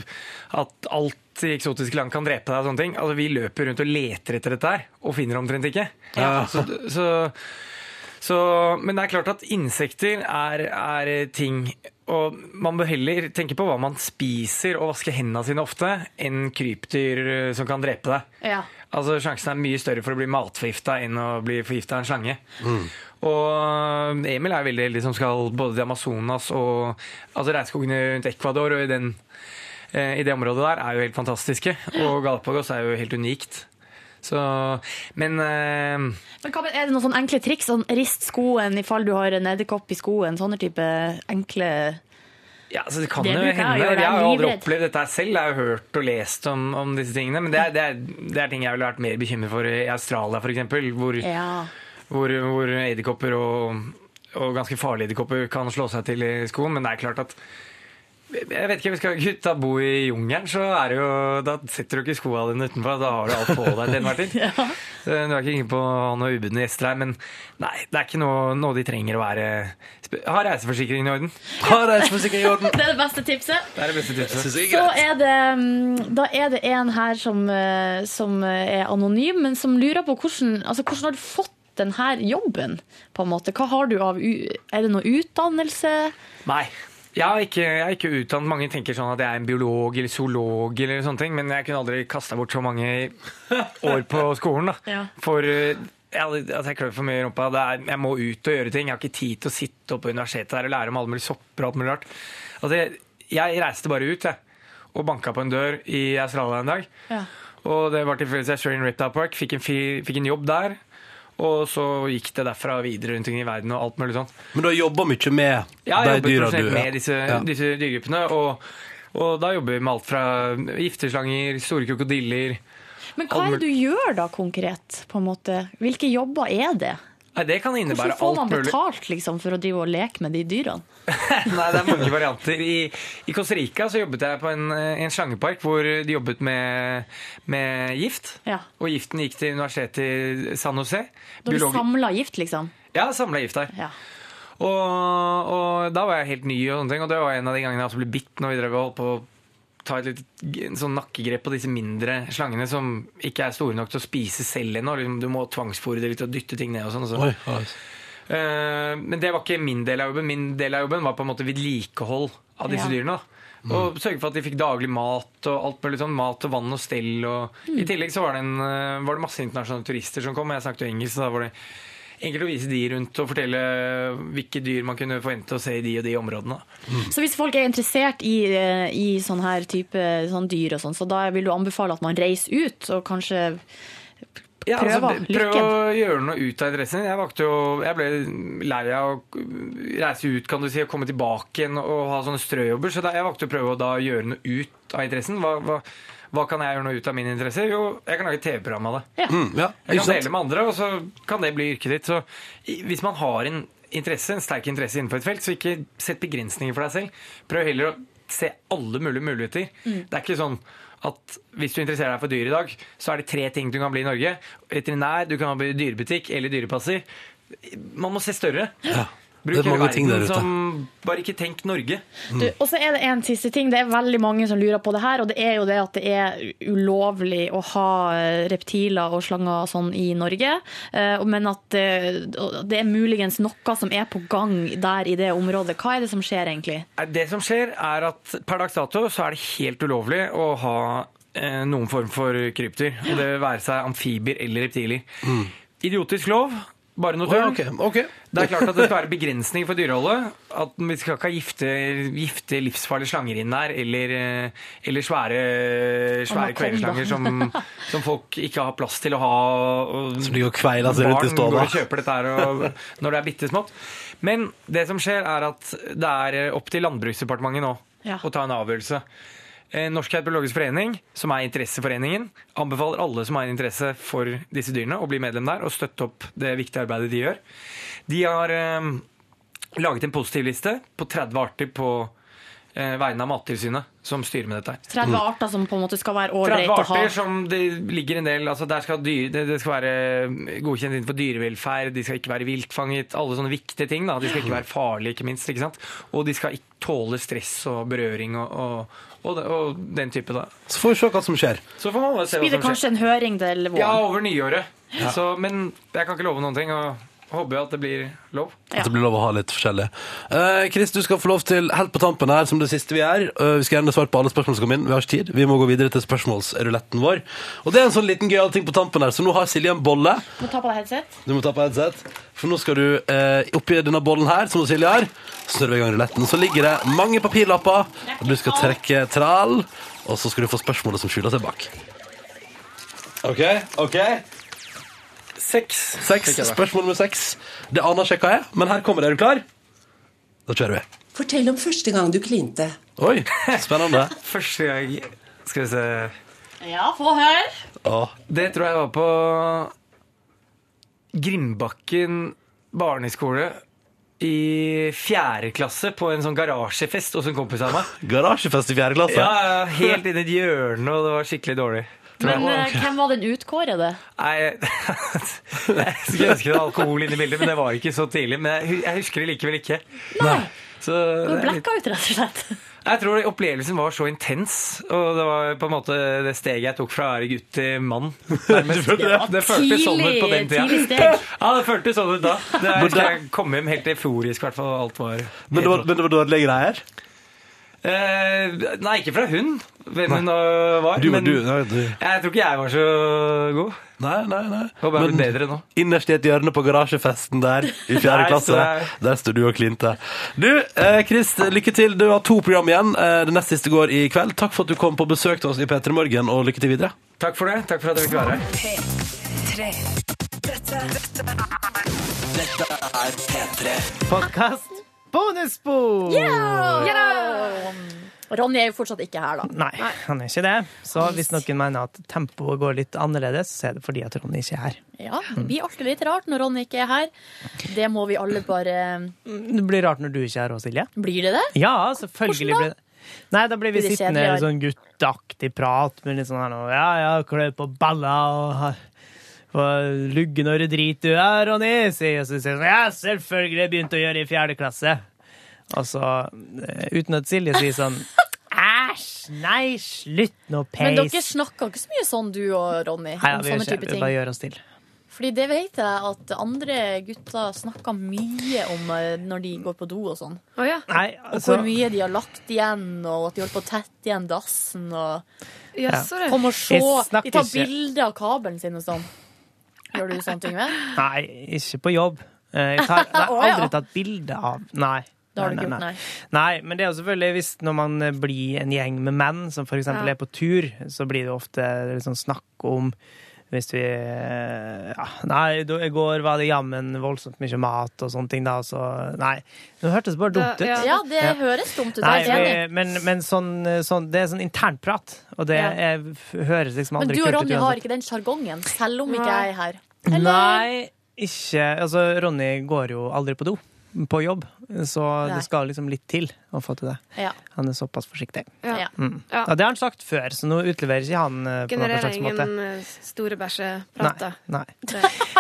at alt i eksotiske land kan drepe deg. og sånne ting. Altså Vi løper rundt og leter etter dette her, og finner det omtrent ikke. Ja. Så, så, så, men det er klart at insekter er, er ting og man bør heller tenke på hva man spiser og vaske hendene sine ofte, enn krypdyr øh, som kan drepe deg. Ja. Altså Sjansen er mye større for å bli matforgifta enn å bli forgifta av en slange. Og Emil er veldig heldig som skal både til Amazonas og altså regnskogene rundt Ecuador og i, den, eh, i det området der er jo helt fantastiske. Og Galapagos er jo helt unikt. Så, men uh, Men hva, er det noen sånne enkle triks? Sånn, rist skoen i fall du har en edderkopp i skoen. Sånne type enkle ja, så det kan Det jo hende. jeg hende. Jeg har aldri opplevd dette selv. Jeg har jo hørt og lest om, om disse tingene. Men det er, det, er, det er ting jeg ville vært mer bekymret for i Australia, f.eks. Hvor, Ja. hvor, hvor edderkopper og, og ganske farlige edderkopper kan slå seg til i skoen. Men det er klart at jeg vet ikke, Skal gutta bo i jungelen, så er det jo, da setter du ikke skoa dine utenfor. Da har du alt på deg til enhver tid. ja. Du er ikke inne på å ha noen ubudne gjester her, men nei, det er ikke noe, noe de trenger å være Ha reiseforsikringen i orden. Ha reiseforsikring i orden! Det er det beste tipset. Det er det beste tipset. Jeg er Så er det, mm, da er det en her som, eh, som er anonym, men som lurer på hvordan, altså hvordan har du fått denne jobben? på en måte? Hva har du av, Er det noe utdannelse? Nei. Jeg er, ikke, jeg er ikke utdannet. Mange tenker sånn at jeg er en biolog eller zoolog, eller sånne ting, men jeg kunne aldri kasta bort så mange år på skolen. da. Ja. For eh, jeg, jeg klør for mye i rumpa. Det er, jeg må ut og gjøre ting. Jeg har ikke tid til å sitte oppe på universitetet der og lære om alle mulige sopper og alt mulig rart. Altså, jeg, jeg reiste bare ut jeg, og banka på en dør i Australia en dag. Ja. Og det var tilfeldigvis Australian Reptile Park. Fikk en, fi, fikk en jobb der. Og så gikk det derfra videre rundt omkring i verden og alt mulig sånt. Men du har jobba mye med Ja, de dyra jeg du med disse, Ja. disse dyregruppene. Og, og da jobber vi med alt fra gifteslanger, store krokodiller Men hva er det du gjør da konkret? på en måte? Hvilke jobber er det? Nei, det kan innebære Hvordan får man betalt liksom, for å drive og leke med de dyrene? Nei, det er mange varianter. I, I Costa Rica så jobbet jeg på en, eh, en slangepark hvor de jobbet med, med gift. Ja. Og giften gikk til universitetet i San Jose. Da du Biologi- samla gift, liksom? Ja, samla gift der. Ja. Og, og da var jeg helt ny, og sånne ting, og det var en av de gangene jeg også ble bitt når vi drev og holdt på ta et litt sånn nakkegrep på disse mindre slangene som ikke er store nok til å spise selv ennå. Liksom, du må tvangsfòre det litt og dytte ting ned og sånn. og så. Oi. Eh, men det var ikke min del av jobben. Min del av jobben var på en måte vedlikehold av disse Ja. dyrene. Mm. Og sørge for at de fikk daglig mat og alt mulig sånn, mat og vann og stell. Og I tillegg så var det, en, eh, var det masse internasjonale turister som kom. og Jeg snakket jo engelsk, så da var det enkelt å vise de rundt og fortelle hvilke dyr man kunne forvente å se i de og de områdene. Så hvis folk er interessert i, eh, i sånn her type sånn dyr og sånn, så da vil du anbefale at man reiser ut og kanskje Ja, altså, prøv å gjøre noe ut av interessen. Jeg, jo, jeg ble lei av å reise ut kan du si, og komme tilbake igjen og ha sånne strøjobber. Så da, jeg valgte å prøve å da gjøre noe ut av interessen. Hva, hva, hva kan jeg gjøre noe ut av min interesse? Jo, jeg kan lage TV-program av det. Mm, ja, Jeg kan dele med andre, og så kan det bli yrket ditt. Så hvis man har en interesse, en sterk interesse innenfor et felt, så ikke sett begrensninger for deg selv. Prøv heller å se alle mulige muligheter. Det er ikke sånn at hvis du interesserer deg for dyr i dag, så er det tre ting du kan bli i Norge. Veterinær, du kan bli dyrebutikk eller dyrepasser. Man må se større. Ja. Bruk Det er hele mange ting der verden ute. som Bare ikke tenk Norge. Mm. og så er det en siste ting. Det er veldig mange som lurer på det her, og det er jo det at det er ulovlig å ha eh, reptiler og slanger og sånn i Norge. Eh, Men at det, er muligens noe som er på gang der i det området. Hva er det som skjer egentlig? Det som skjer, er at per dags dato så er det helt ulovlig å ha eh, noen form for krypdyr. Det vil være seg amfibier eller reptiler. Idiotisk lov. Bare noe Å, ja, okay. ok, ok. Det er klart at det skal være begrensning for dyreholdet. At Vi skal ikke ha gifte, gifte livsfarlige slanger inn der, eller, eh, eller svære, svære kvelerslanger som, som folk ikke har plass til å ha. Og Som de går kveila seg rundt i barn går og kjøper dette her og, når det er bitte smått. Men det som skjer, er at det er opp til Landbruksdepartementet nå Ja. å ta en avgjørelse. Eh, Norsk herpetologisk forening, som er interesseforeningen, anbefaler alle som har en interesse for disse dyrene, å bli medlem der og støtte opp det viktige arbeidet de gjør. De har eh, laget en positivliste på 30 arter på eh, vegne av Mattilsynet, som styrer med dette. her. 30 arter som på en måte skal være 30 ålreit å ha. arter som det ligger en del altså der skal dyr, det, det skal være godkjent innenfor dyrevelferd, de skal ikke være viltfanget, alle sånne viktige ting. Da. De skal ikke være farlige, ikke minst. Ikke sant? Og de skal ikke tåle stress og berøring og, og, og, det, og den type. Da. Så får vi se hva som skjer. Så får man se hva som skjer. kanskje en høring til våren? Ja, over nyåret. Så, men jeg kan ikke love noen ting. og håper jo at det blir lov. At det blir lov å ha litt forskjellig. Eh, Chris, du skal få lov til, helt på tampen her, som det siste vi er eh, Vi skal gjerne svare på alle spørsmål som kommer inn. Vi har ikke tid. Vi må gå videre til spørsmålsruletten vår. Og det er en sånn liten gøyal ting på tampen her, så nå har Silje en bolle. Du Må ta på deg headset. Du må ta på headset. For nå skal du eh, oppi denne bollen her, som Silje har, snurre i gang ruletten. Så ligger det mange papirlapper, og du skal trekke trall, og så skal du få spørsmålet som skjuler seg bak. OK? ok Seks. Seks, Spørsmål nummer seks. Det aner ikke hva er, men her kommer det. Er du klar? Da kjører vi. Fortell om første gang du klinte. Oi, spennende. Første gang Skal vi se Ja, få høre. Åh. Det tror jeg var på Grimbakken barneskole i fjerde klasse på en sånn garasjefest hos en kompis av meg. Garasjefest i fjerde klasse? Ja, ja, Helt inn i et hjørne, og det var skikkelig dårlig. Men eh, hvem var den utkårede? Nei, jeg skulle ønske det var alkohol inne i bildet, men det var ikke så tidlig. Men jeg, jeg husker det likevel ikke. Nei. Så Du er blacka ut, rett og slett. jeg tror opplevelsen var så intens, og det var på en måte det steget jeg tok fra å være gutt til mann. nærmest. Det føltes sånn ut på den tida. Ja, det føltes sånn ut da. Det er, jeg kom hjem helt euforisk, i hvert fall. Alt var Men det var, men det var dårlige greier? Eh, nei, ikke fra hun. Hvem hun var. Du, men du, nei, du. jeg tror ikke jeg var så god. Nei, nei, nei. Håper jeg Men blir bedre nå. innerst i et hjørne på garasjefesten der i fjerde klasse, der står du og klinte. Du, eh, Chris, lykke til. Du har to program igjen. Eh, det nest siste går i kveld. Takk for at du kom på besøk til oss i P3 Morgen, og lykke til videre. Takk for det. Takk for at jeg fikk være her. P3. Dette, Dette er P3. Podkast bonusspor! Ronny er jo fortsatt ikke her, da. Nei, han er ikke det. Så hvis noen mener at tempoet går litt annerledes, så er det fordi at Ronny ikke er her. Ja, Det blir alltid litt rart når Ronny ikke er her. Det må vi alle bare Det blir rart når du ikke er her òg, Silje. Blir det det? Ja, selvfølgelig blir det Nei, da blir vi Blir sittende i sånn gutteaktig prat med litt sånn her nå Ja, ja, klø på balla og og lugge når du driter du er, Ronny, sier og så sier jeg sånn Ja, selvfølgelig, jeg begynte å gjøre i fjerde klasse. Og så, eh, uten at Silje sier sånn Æsj, nei, slutt nå, Men dere snakker ikke så mye sånn, du og Ronny, Nei, ja, om vi, sånne type ting. vi bare gjør oss til. Fordi det vet jeg at andre gutter snakker mye om eh, når de går på do og sånn. Nei, Og altså- hvor mye de har lagt igjen, og at de holder på å tette igjen dassen. Og Ja. Kom og se. De tar bilde bilder av kabelen sin og sånn. Gjør du sånne ting med? Nei, ikke på jobb. Eh, Jeg, har aldri tatt bilde av Nei. Nei, ikke nei, gjort, nei. nei. Nei, men det er jo selvfølgelig hvis når man eh, blir en gjeng med menn som f.eks. Ja. er på tur, så blir det ofte liksom snakk om hvis vi eh, ja, Nei, i går var det jammen voldsomt mye mat og sånne ting, da, så Nei. Det hørtes bare dumt ut. Ja, det høres dumt ut. Nei, men, men sånn, sånn, det er sånn internprat, og det er, høres liksom Men du og Ronny har ikke den sjargongen, selv om ikke jeg er her. Nei, ikke Altså, Ronny går jo aldri på do på jobb, så Nei. det skal liksom litt til å få til det. Ja. Han er såpass forsiktig. Ja. Mm. Ja. Ja, det har han sagt før, så nå utleverer ikke han eh, på noen slags måte. Genererer ingen eh, store bæsjeprater. Nei.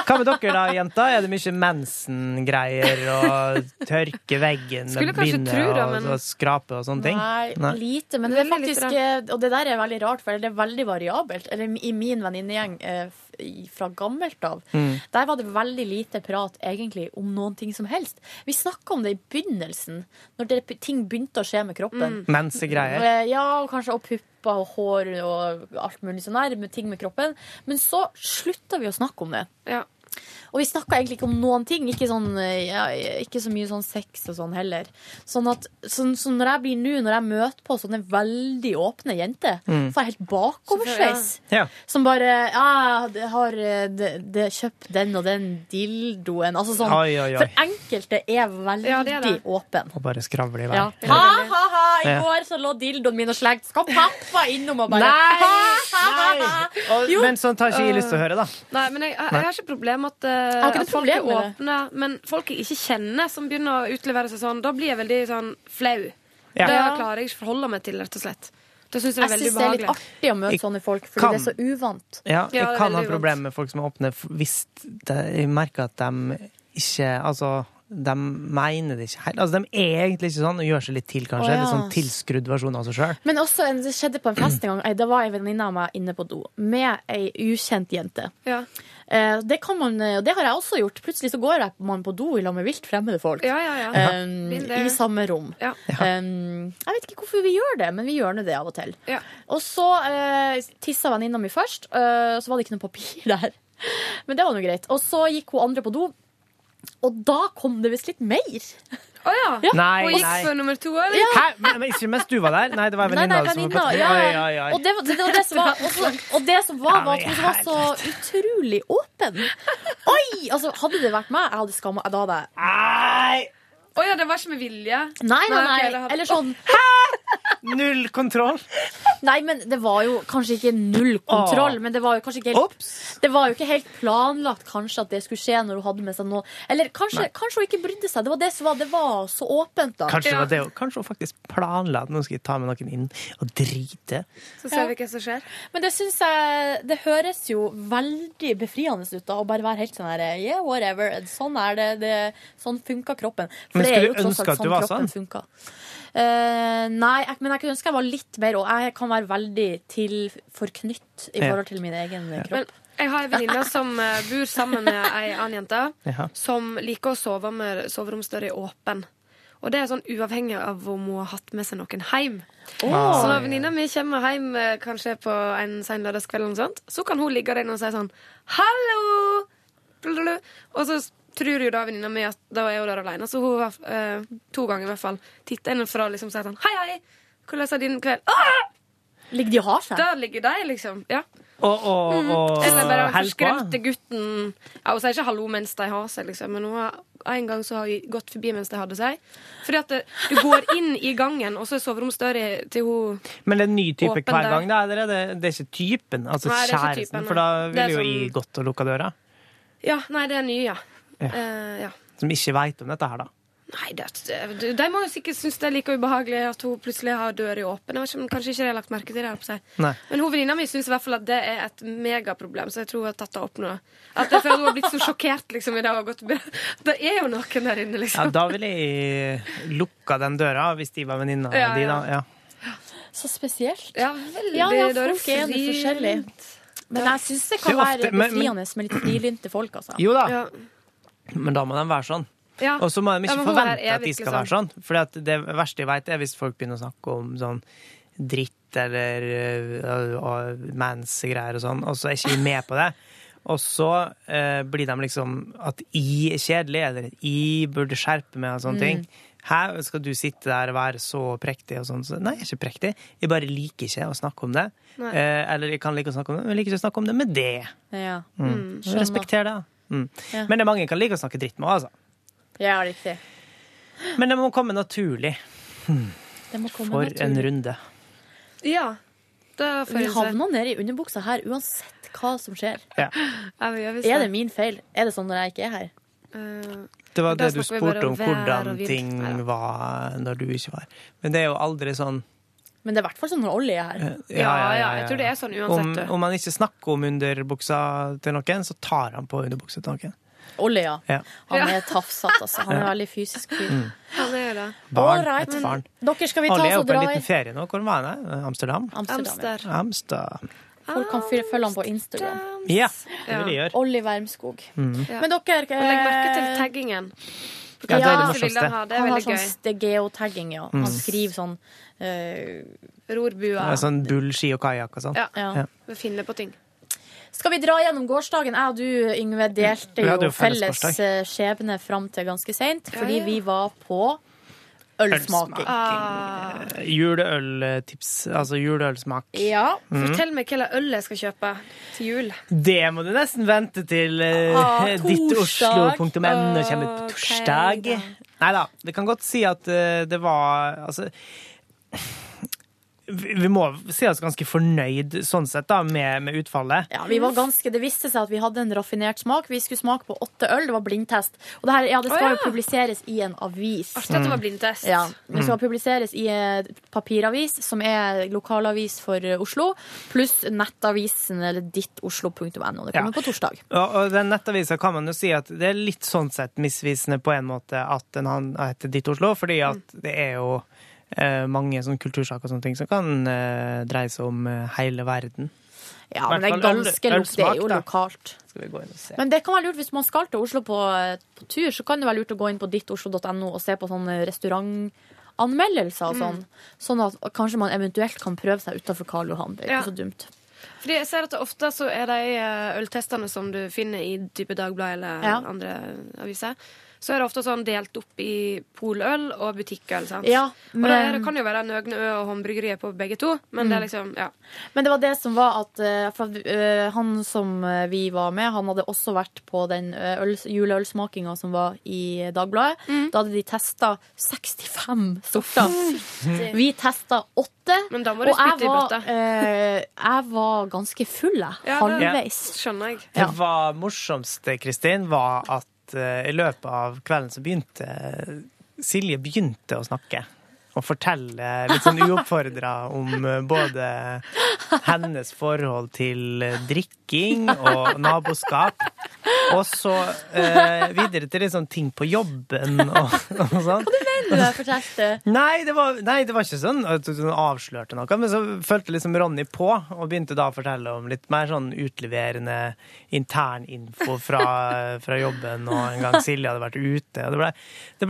Hva med dere da, jenter? Er det mye mensengreier og tørke veggen og binde tro men- og skrape og sånne ting? Nei, lite. Men det er faktisk eh, Og det der er veldig rart, for det er veldig variabelt. Eller i min venninnegjeng fra gammelt av, Mm. der var det veldig lite prat egentlig om noen ting som helst. Vi snakka om det i begynnelsen, når det, ting begynte å skje med kroppen. Mm. Mensegreier. Eh, Ja, og kanskje og pupper og hår og alt mulig sånn der, med ting med kroppen. Men så slutta vi å snakke om det. Og vi snakka egentlig ikke om noen ting. Ikke, sånn, eh, ja, ikke så mye sånn sex og sånn heller. Sånn at så, så når jeg blir nå, når jeg møter på sånne veldig åpne jenter, Mm. får jeg helt bakoversveis. Ja. Som bare Ja, jeg har de, det, det, kjøpt den og den dildoen. Altså sånn. Oi, oi, oi. For enkelte er veldig Ja, det er det. åpen. Og bare skravle i vei. Ja. Ha, ha, ha! I går så lå dildoen min og slengte. Skal pappa innom og bare Nei! Ha, ha, ha, ha. Og, men sånn tar ikke jeg lyst til å høre, da. Nei, men jeg, jeg, jeg har ikke problem med at, at folk er åpne. Men folk jeg ikke kjenner, som begynner å utlevere seg sånn, da blir jeg veldig sånn flau. Ja. Det klarer jeg ikke forholde meg til, rett og slett. Det synes jeg Jeg syns det er litt artig å møte Jeg sånne folk, fordi kan- det er så uvant. Ja, jeg Ja, kan ha problemer med folk som er åpne hvis de, jeg merker at de ikke Altså, de mener det ikke helt. Altså, de er egentlig ikke sånn og gjør seg litt til, kanskje. Oh, ja. Litt sånn tilskrudd versjon av seg sjøl. Men også, det skjedde på en fest en gang. Da var ei venninne av meg inne på do med ei ukjent jente. Ja. Eh, Det, kan man, eh, og det har jeg også gjort. Plutselig så går man på do i lag med vilt fremmede folk. Ja, ja, ja. Um, I samme rom. Ja. Um, jeg vet ikke hvorfor vi gjør det, men vi gjør nå det av og til. Ja. Og så uh, tissa venninna mi først, uh, så var det ikke noe papir der. Men det var nå greit. Og så gikk hun andre på do, og da kom det visst litt mer. Å ja. Nei, Og gikk nei. for nummer to, eller? Hæ? Men, men ikke mens du var der? Nei, det var venninna som var på Ja. Oi, oi, oi. Og det, var- det det som var, også, og det som var, var at hun var så utrolig åpen. Oi! Altså, hadde det vært meg, jeg hadde skamma Da hadde jeg Nei! Å ja, det var ikke med vilje? Nei, nei, Nei, Eller sånn Null kontroll. Nei, men det var jo kanskje ikke null kontroll, Åh. men det var jo kanskje ikke helt Ops! Det var jo ikke helt planlagt kanskje at det skulle skje når hun hadde med seg noe Eller kanskje, kanskje hun ikke brydde seg. Det var det som var Det var så åpent, da. Kanskje, Ja. var det, kanskje hun faktisk planla at nå skal jeg ta med noen inn og drite. Så ser vi hva som skjer. Men det syns jeg Det høres jo veldig befriende ut da å bare være helt sånn her Yeah, whatever. Sånn er det. det sånn funker kroppen. Men det skulle er jo du ønske at du var sånn? funka. Eh, nei, jeg, men jeg kunne ønske jeg var litt mer Og jeg kan være veldig til forknytt i forhold til min egen Men kropp. jeg har en venninne som eh, bor sammen med ei annen jente, Ja. som liker å sove med soveromsdøra åpen. Og det er sånn uavhengig av om hun har hatt med seg noen hjem. Oh. Så når venninna mi kommer hjem eh, kanskje på en sen lørdagskveld, eller noe sånt, så kan hun ligge der inne og si sånn 'hallo', og så tror jo da venninna mi at da er hun der alene, så hun var eh, to ganger i hvert fall titta inn for å liksom si sånn 'hei, hei, hvordan er din kveld?' Ah! Ligger de og har seg? Der ligger de, liksom. Ja. Og, og, og Eller bare den forskremte gutten ja, Hun sier ikke 'hallo' mens de har seg, liksom, men hun har, en gang så har hun gått forbi mens de hadde seg. Fordi at det, du går inn i gangen, og så er soveromsdøra til hun Men det er en ny type Åpen hver gang, da? Er det, det er ikke typen? Altså Nei, kjæresten? typen, for da ville jo sånn- jeg gått og lukka døra. Ja, nei, det er nye, ja. Ja. Eh, ja. Som ikke veit om dette her, da. Nei, det, det, de må jo sikkert synes det er like ubehagelig at hun plutselig har døra åpen. Jeg vet ikke, kanskje ikke de har lagt merke til det. på seg. Nei. Men venninna mi syns i hvert fall at det er et megaproblem, så jeg tror hun har tatt det opp nå. At jeg føler hun har blitt så sjokkert liksom, i dag. og gått Det er jo noen der inne, Ja, liksom. da ville jeg lukka den døra, hvis de var venninna Ja, di, da. Ja. Så spesielt. Ja, veldig. Ja, ja, er det folk er fri- forskjellig. Men jeg syns det kan Det være befriende med litt frilynte folk, altså. Jo da, Ja. Men da må de være sånn. Ja. Og så må de ikke ja, forvente at de skal liksom. være sånn. For det verste jeg vet, er hvis folk begynner å snakke om sånn dritt eller uh, og mans-greier og sånn, og så er ikke vi med på det. Og så eh, blir de liksom at I er kjedelig, eller I burde skjerpe meg og sånne Mm. ting. Her skal du sitte der og være så prektig og sånn. Så, nei, jeg er ikke prektig. Jeg bare liker ikke å snakke om det. Eh, eller jeg kan like å snakke om det, men jeg liker ikke å snakke om det med det. Ja. Mm. Mm. Respekter det. Mm. Ja. Men det er mange jeg kan like å snakke dritt med, altså. ja, riktig. Men det må komme naturlig. Det må komme For naturlig. en runde. Ja. Vi havner nede i underbuksa her uansett hva som skjer. Ja. Er det min feil? Er det sånn når jeg ikke er her? Eh, Det var det du spurte om om hvordan ting var når du ikke var Men det er jo aldri sånn Men det er i hvert fall sånn når Ollie er her. Ja, ja, jeg tror det er sånn uansett, Om, du. om man ikke snakker om underbuksa til noen, så tar han på underbuksa til noen. Olje, ja. Ja. Han er tafsete, altså. Han er veldig fysisk fyr. Mm. Han er det. Barn right, etter faren. Dere, skal vi ta Alle er oss jo og på en liten ferie nå. Hvor var han? eh? Amsterdam? Amsterdam? ja. Amsterdam. Folk kan følge ham på Instagram. Ja, det vil jeg gjøre. Olli Wermskog. Mm. Ja. Men dere Og legg merke til eh, taggingen. Ja, det er det morsomste. her, Det han har sånn gøy. det geotagging, ja. Mm. Han skriver sånn uh, Rorbua. Det Sånn bull, ski og kajakk og sånn. Ja. Ja. ja. finner på ting. Skal vi dra gjennom gårsdagen? Jeg og du, Yngve, delte jo jo felles felles eh, skjebne fram til ganske seint, Ja, fordi ja. vi var på ølsmaking. Ah. Juleøltips, altså juleølsmak. Ja. Mm. Fortell meg hva øl jeg skal kjøpe til jul. Det må du nesten vente til uh, Ah, dittoslo.no kommer på torsdag. Okay. Nei da, Det kan godt si at eh, det var Altså vi må si oss ganske fornøyd sånn sett da, med, med utfallet. Ja, vi var ganske, Det viste seg at vi hadde en raffinert smak. Vi skulle smake på åtte øl. Det var blindtest. Og det, her, ja, det skal oh, ja. jo publiseres i en avis. Artig at det var blindtest. Ja, Det skal publiseres i papiravis, som er lokalavis for Oslo, pluss nettavisen eller dittoslo.no. Det kommer Ja. på torsdag. Og, og den nettavisa kan man jo si at det er litt sånn sett misvisende på en måte at den han heter Ditt Oslo, fordi at det er jo mange sånne kultursaker og sånne ting som kan eh, dreie seg om eh, hele verden. Ja, men det er ganske lukt. Det er jo lokalt. Skal vi gå inn og se. Men det kan være lurt hvis man skal til Oslo på, på tur, så kan det være lurt å gå inn på dittoslo.no og se på sånne restaurantanmeldelser og sånn. Sånn at kanskje man eventuelt kan prøve seg utafor Karl Johan. Det er Ja. ikke så dumt. Fordi jeg ser at det ofte så er de eh, øltestene som du finner i type Dagbladet eller Ja. andre aviser, så er det ofte sånn delt opp i poløl og butikkøl. sant? Ja, Og det, det kan jo være Nøgne Ø og Håndbryggeriet på begge to, men det er Mm. liksom Ja. Men det var det som var at eh, for, eh, han som eh, vi var med, han hadde også vært på den juleølsmakinga som var i Dagbladet. Mm. Da hadde de testa 65 sorter. Vi testa åtte. Men da må du spytte i var, bøtta. Uh, jeg var ganske full, jeg. Ja, det- Halvveis. Skjønner jeg. Det var morsomste, Kristin, var at eh, i løpet av kvelden så begynte Silje begynte å snakke. Og fortelle litt sånn uoppfordra om eh, både hennes forhold til eh, drikking og naboskap. Og så eh, videre til litt sånn ting på jobben og, og sånn. Du jeg fortalte Nei det, var, nei, det var ikke sånn at hun avslørte noe. Men så fulgte liksom Ronny på, og begynte da å fortelle om litt mer sånn utleverende interninfo fra, fra jobben, og en gang Silje hadde vært ute. Og det ble,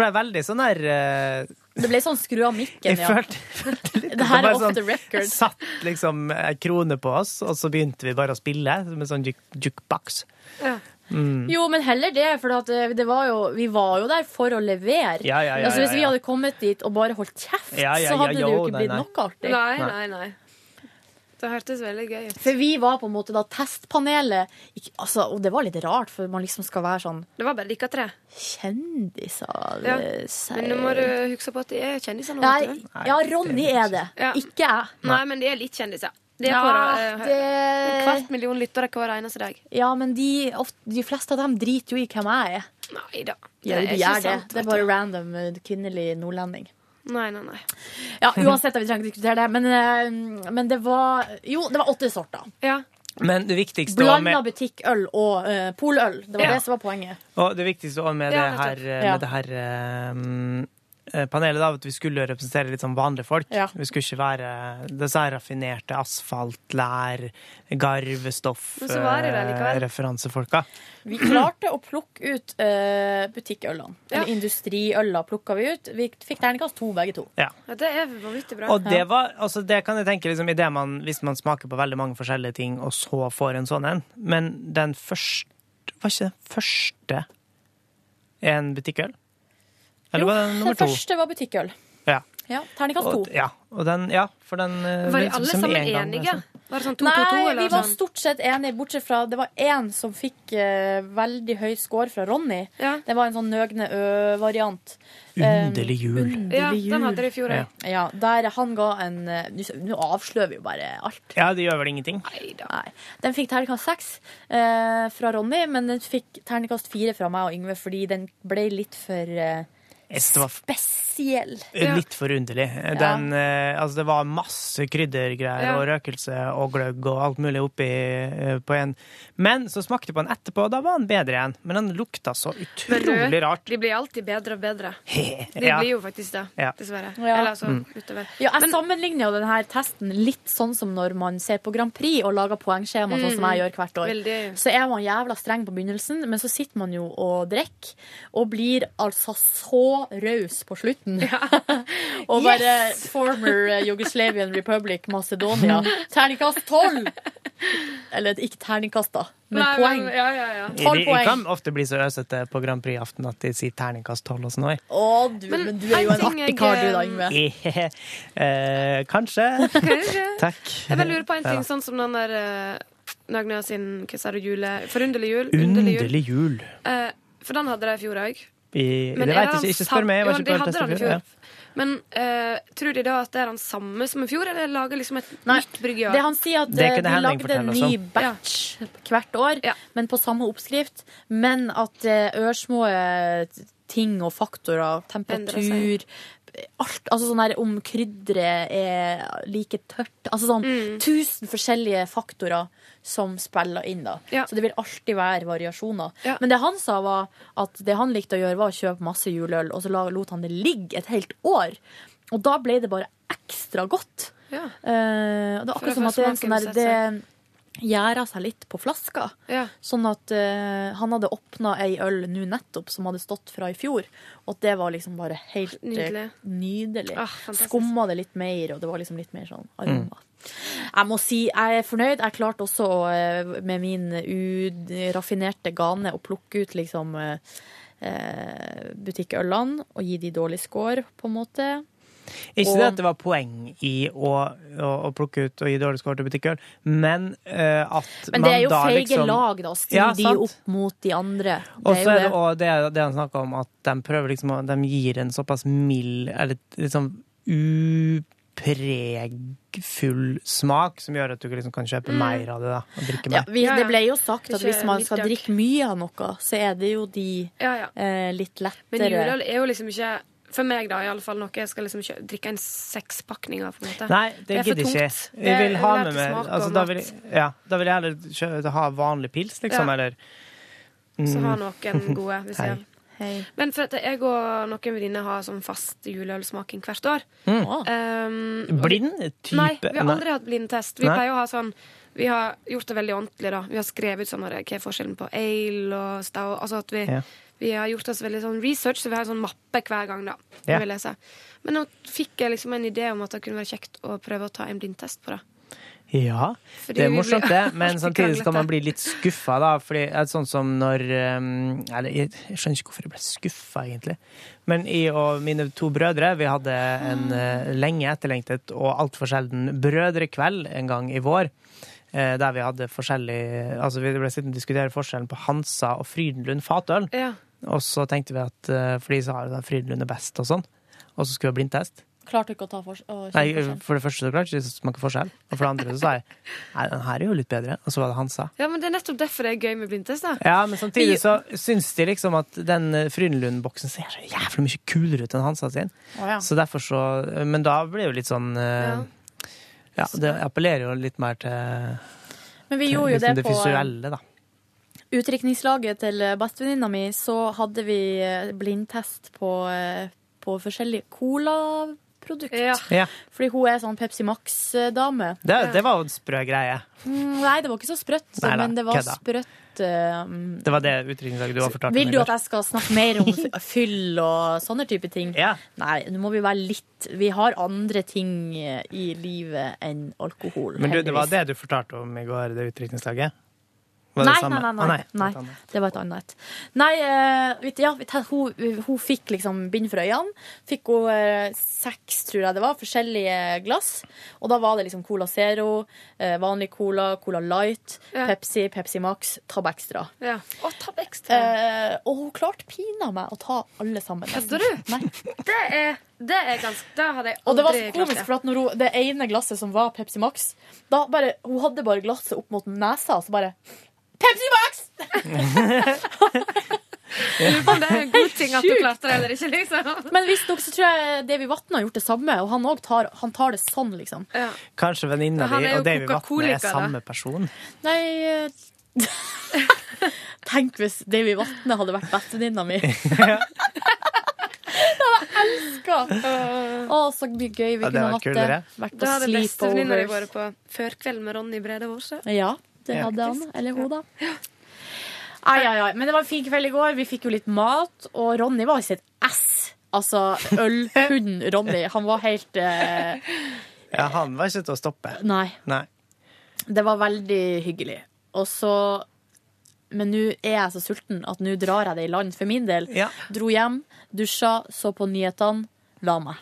ble veldig sånn der eh, Det ble sånn skru av mikken, Jeg ja. følte, følte litt Det her er off sånn- the record. Satt liksom ei krone på oss, og så begynte vi bare å spille med sånn juk- jukebox. Mm. Jo, men heller det, for at eh, det var jo, vi var jo der for å levere. Ja, ja, ja, altså, hvis ja, vi hadde kommet dit og bare holdt kjeft, Ja, ja, så hadde ja, det jo jo, ikke nei, blitt nei. noe artig. Nei, nei, nei. Det hørtes veldig gøy ut. For vi var på en måte da testpanelet ikke, altså, Og det var litt rart, for man liksom skal være sånn Det var bare dere tre. Kjendiser Ja. Men nå må du huske på at de er kjendiser nå. Nei, ja, Ronny er det. Ja. Ikke jeg. Nei, men de er litt kjendiser. Det er Ja, på eh, det- en kvart million lyttere hver eneste dag. Ja, men de, ofte, de fleste av dem driter jo i hvem jeg er. Nei da. Det er de sant, Det er bare random eh, kvinnelig nordlending. Nei, nei, nei. Ja, uansett, vi trenger ikke diskutere det. Men, eh, men det var Jo, det var åtte sorter. Ja. Men det viktigste Blanda med, butikkøl og uh, poløl. Det var Ja. det som var poenget. og det viktigste var med Ja, det her, eh, Ja. med det her eh, eh, panelet, da, at vi skulle representere litt sånn vanlige folk. Ja. Vi skulle ikke være disse raffinerte asfalt, lær, garvestoff, Men så var det det eh, referansefolka. Vi klarte å plukke ut uh, butikkølene. Eller industriøla plukka vi ut. Vi fikk terningkast to, begge to. Ja. Ja, det er vanvittig bra. Og det var, altså det kan jeg tenke liksom, i det man, Hvis man smaker på veldig mange forskjellige ting, og så får en sånn en Men den første Var ikke den første en butikkøl? Eller var det nummer den to? første var butikkøl. Ja. Ja, Terningkast to. Ja. og den, ja, for den eh, Var de alle som sammen en gang, enige? liksom. Var det sånn to, Nei, to, to, vi var sånn? stort sett enige, bortsett fra det var én som fikk uh, veldig høy score fra Ronny. Det var en sånn Nøgne Ø-variant. Underlig jul. Ja, den hadde de i fjor, Ja. Ja, der han ga en uh, Nå avslører vi jo bare alt. Ja, det gjør vel ingenting. Nei. Den fikk terningkast seks uh, fra Ronny, men den fikk terningkast fire fra meg og Yngve fordi den ble litt for eh, spesiell. Litt forunderlig. Den, eh, altså det var masse kryddergreier Ja. og røkelse og gløgg og alt mulig oppi eh, på en. Men så smakte jeg på den etterpå, og da var den bedre igjen. Men den lukta så utrolig du, rart. De blir alltid bedre og bedre. De Ja. blir jo faktisk det, Ja. dessverre. Ja. Eller altså Mm. utover. Ja, jeg sammenligner jo denne testen litt sånn som når man ser på Grand Prix og lager poengskjema, sånn som jeg gjør hvert år. Veldig. Så er man jævla streng på begynnelsen, men så sitter man jo og drikker, og blir altså så raus på slutten. og bare Yes! former Jugoslavian Yugoslavian Republic Macedonia. Terningkast tolv! Eller ikke terningkast, da, men Nei, poeng. men- ja, ja, ja. Tolv De, de kan ofte bli så øsete på Grand Prix-aften at de sier terningkast tolv og sånn. Å, du, men, du er jo en artig kar, du da, Yngve. eh, kanskje. Kanskje. Takk. Jeg vil lure på en ting, sånn som den der uh, Nagnø sin hva sa du, jule... Forunderlig jul? Underlig jul. Underlig jul. Eh, for den hadde de i fjor òg. I, Men det veit jeg ikke. Ikke spør meg. Jeg var ikke på Jo, de hadde den i i fjor. Men uh, tror de da at det er den samme som i fjor, eller lager liksom et nytt brygge? Det han sier at Det eh, de lagde en ny batch batch hvert år, men på samme oppskrift. Men at eh, ørsmå ting og faktorer, temperatur Alt, altså sånn der om krydderet er like tørt Altså sånn Mm. tusen forskjellige faktorer som spiller inn, da. Så det vil alltid være variasjoner. Men det han sa, var at det han likte å gjøre, var å kjøpe masse juleøl, og så lot han det ligge et helt år. Og da ble det bare ekstra godt. Ja. Uh, det er akkurat som at det, er en sånn der, gjærer seg litt på flaska. Sånn at uh, han hadde åpna ei øl nå nettopp som hadde stått fra i fjor, og det var liksom bare helt eh, Nydelig. nydelig. Ah. Skumma det litt mer, og det var liksom litt mer sånn aroma. Jeg må si jeg er fornøyd. Jeg klarte også uh, med min uraffinerte gane å plukke ut liksom eh, eh, butikkølene og gi de dårlig score, på en måte. Ikke Og- det at det var poeng i å, å, å plukke ut og gi dårlig score til butikkøl, men uh, at Men det er jo feige liksom lag, da. Stille Ja, de opp mot de andre. Og så er det òg det, det han snakker om, at de prøver liksom å De gir en såpass mild, eller sånn upregfull smak, som gjør at du liksom kan kjøpe Mm. mer av det, da. Og drikke Ja, vi, det ble jo sagt at hvis man skal drikke mye av noe, så er det jo de Ja, ja. eh, litt lettere Men juleøl er jo liksom ikke for meg, da, i alle fall noe jeg skal liksom kjø- drikke en sekspakning av. på en måte. Nei, det, for gidder ikke. Vi vil Det ha med meg smak altså, da, vil ja, da vil jeg heller kjø, ha vanlig pils, liksom, Ja. eller Så ha noen gode. Hvis Hei. jeg. Men for at jeg og noen venninner har sånn fast juleølsmaking hvert år. Mm. Um, Blind type? Nei, vi har Nei. aldri hatt blindtest. Vi Nei. pleier å ha sånn Vi har gjort det veldig ordentlig, da. Vi har skrevet ut sånn hva er forskjellen på ale og stau. Altså at vi, Ja. Vi har gjort oss veldig sånn research, så vi har en sånn mappe hver gang, da. Ja. Vi leser. Men nå fikk jeg liksom en idé om at det kunne være kjekt å prøve å ta en blindtest på det. Ja, Fordi det er morsomt det, men samtidig skal man bli litt skuffa, da. Fordi det er sånn som når um, Eller jeg skjønner ikke hvorfor jeg ble skuffa, egentlig. Men jeg og mine to brødre, vi hadde en eh, lenge etterlengtet og altfor sjelden brødrekveld en gang i vår. eh, Der vi hadde forskjellig Altså, vi ble sittende og diskutere forskjellen på Hansa og Frydenlund fatøl. Ja. Og så tenkte vi at eh, For de sa jo at Frydenlund er best og sånn. Og så skulle vi ha blindtest. Klarte ikke å ta for, å Nei, for det første så klarte jeg ikke å smake forskjell. Og for det andre så sa jeg nei, den her er jo litt bedre. Og så var det Hansa. ja, men det er nettopp derfor det er gøy med blindtest. da. Ja, men samtidig så syns de liksom at den eh, Frydenlund-boksen ser så jævlig mye kulere ut enn Hansa sin. Å, ja. Så derfor så Men da blir det jo litt sånn eh, Ja, det appellerer jo litt mer til, Men vi til gjorde jo liksom det det på visuelle, da. Utdrikningslaget til bestevenninna mi. Så hadde vi eh, blindtest på, eh, på forskjellige colaprodukt. Ja. Fordi hun er sånn Pepsi Max-dame. Det, det var jo en sprø greie. Mm, Nei, det var ikke så sprøtt, Neida, men det var sprøtt. eh. Det var det utdrikningslaget du har fortalt Vil du at jeg skal snakke mer om fyll og sånne type ting? Nei, nå må vi være litt Vi har andre ting i livet enn alkohol. Men du, det var det du fortalte om i går, det utdrikningslaget? Var det Nei, samme? nei, nei, Ah, nei, det var et nei. annet. Det var et annet. Nei, eh, ja, hun, hun fikk liksom bind for øynene. Fikk hun eh, seks, tror jeg det var, forskjellige glass. Og da var det liksom Cola Zero, eh, vanlig Cola, Cola Light, Pepsi, Pepsi Max, Tab Extra. Ja. Og Tab Extra. Eh, og hun klarte pina meg å ta alle sammen. Kødder du? Nei. Det er, det er ganske Det hadde jeg aldri Og det var så klart. komisk, for at når hun, det ene glasset som var Pepsi Max, da bare, hun hadde bare glasset opp mot nesa, og så bare Pepsi Max! Lurer på om det er en god ting at du klarte det eller ikke, liksom. Men visstnok så tror jeg Davy Vatne har gjort det samme, og han òg tar, han tar det sånn, liksom. Kanskje venninna di og Davy Vatne er samme person? Nei eh, Tenk hvis Davy Vatne hadde vært bestevenninna mi. det hadde jeg elska! Å, så mye gøy vi Ja, kunne hatt det. Vært på Da hadde bestevenninna di vært på førkveld med Ronny Brede Vårsø. Ja, det Ja. hadde han. Eller hun, da. Ai, ai, ai. Men det var en fin kveld i går. Vi fikk jo litt mat, og Ronny var i sitt ess. Altså ølhunden Ronny. Han var helt eh, Ja, han var ikke til å stoppe. Nei. Nei. Det var veldig hyggelig. Og så Men nå er jeg så sulten at nå drar jeg det i land for min del. Dro hjem, dusja, så på nyhetene, la meg.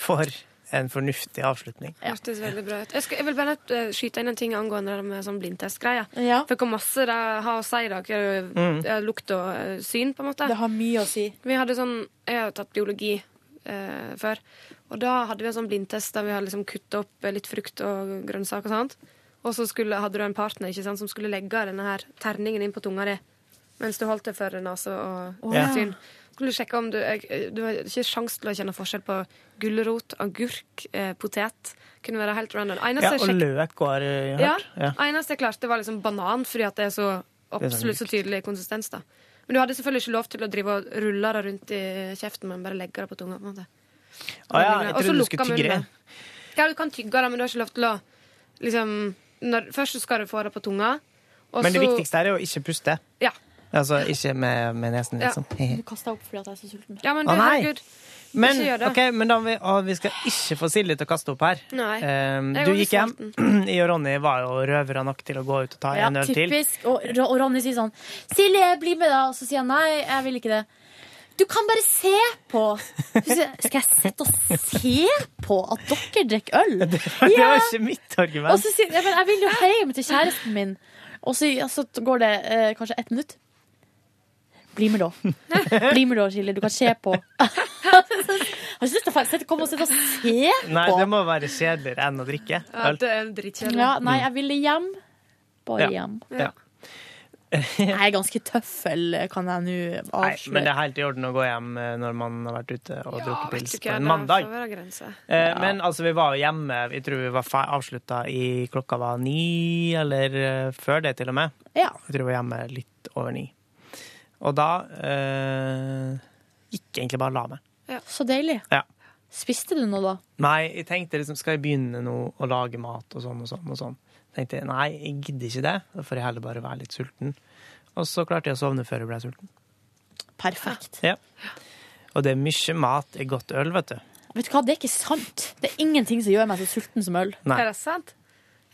For en fornuftig avslutning. Hørtes veldig bra ut. Jeg, skal, jeg vil bare eh, skyte inn en ting angående det med sånn blindtestgreier. Ja. For hvor masse det har å si i dag. eh, Mm. eh, Lukt og syn, på en måte. Det har mye å si. Vi hadde sånn, Jeg har tatt biologi eh, før. Og da hadde vi en sånn blindtest der vi hadde liksom kutta opp litt frukt og grønnsaker og sånt. Og så skulle, hadde du en partner ikke sant, som skulle legge denne her terningen inn på tunga di mens du holdt det for nese og syn. ja. Skulle sjekke om du Du har ikke sjans til å kjenne forskjell på gulrot, agurk, eh, potet. Kunne være helt random. Ja, Eneste og sjek... løk var ja, hørt. Ja. eneste jeg klarte, var liksom banan, fordi at det er så sånn absolutt så tydelig konsistens. da Men du hadde selvfølgelig ikke lov til å drive og rulle det rundt i kjeften, men bare legge det på tunga. på en måte Ah, ja, jeg trodde du skulle tygge det. Ja, du kan tygge det, men du har ikke lov til å liksom når, Først så skal du få det på tunga, Men det viktigste er er å ikke puste. Ja. Altså ikke med, med nesen, Ja. liksom. Du kasta opp fordi at jeg er så sulten. Ja, men Å, nei. herregud. Men, ikke gjør det. ok, men da vi, å, vi skal ikke få Silje til å kaste opp her. Nei. Um, Jeg du gikk hjem. Jeg og Ronny var jo røvere nok til å gå ut og ta Ja, en øl til. typisk. Og, og Ronny sier sånn 'Silje, bli med', da. Og så sier han nei, jeg vil ikke det. Du kan bare se på. Så sier jeg, Skal jeg sitte og se på at dere drikker øl? Det var ikke mitt argument. Og så sier jeg, men jeg vil jo hjem til kjæresten min. Og så, ja, så går det eh, kanskje ett minutt. Bli med, da. Bli med, da, Silje. Du kan se på. Har ikke lyst til å fa- komme og sitte og se Nei, det må være kjedeligere enn å drikke Ja, øl. det er drittkjedelig. Ja, nei, jeg ville hjem. Bare Ja. hjem. Ja. Jeg er ganske tøffel, kan jeg nå Nei, men det avsløre. er helt i orden å gå hjem eh, når man har vært ute og drukket pils på en mandag. Eh, Ja. Men altså, vi var jo hjemme. Jeg tror vi var avslutta i klokka var ni, eller eh, før det til og med. Ja. Jeg tror vi var hjemme litt over ni. Og da eh, gikk jeg egentlig bare og la meg. Så deilig. Ja. Spiste du noe da? Nei, jeg tenkte liksom, skal jeg begynne nå å lage mat og sånn og sånn og sånn. Tenkte jeg, nei, jeg gidder ikke det. Da får jeg heller bare være litt sulten. Og så klarte jeg å sovne før jeg ble sulten. Perfekt. Ja. Og det er mye mat i godt øl, vet du. Vet du hva, det er ikke sant. Det er ingenting som gjør meg så sulten som øl. Nei. Er det sant?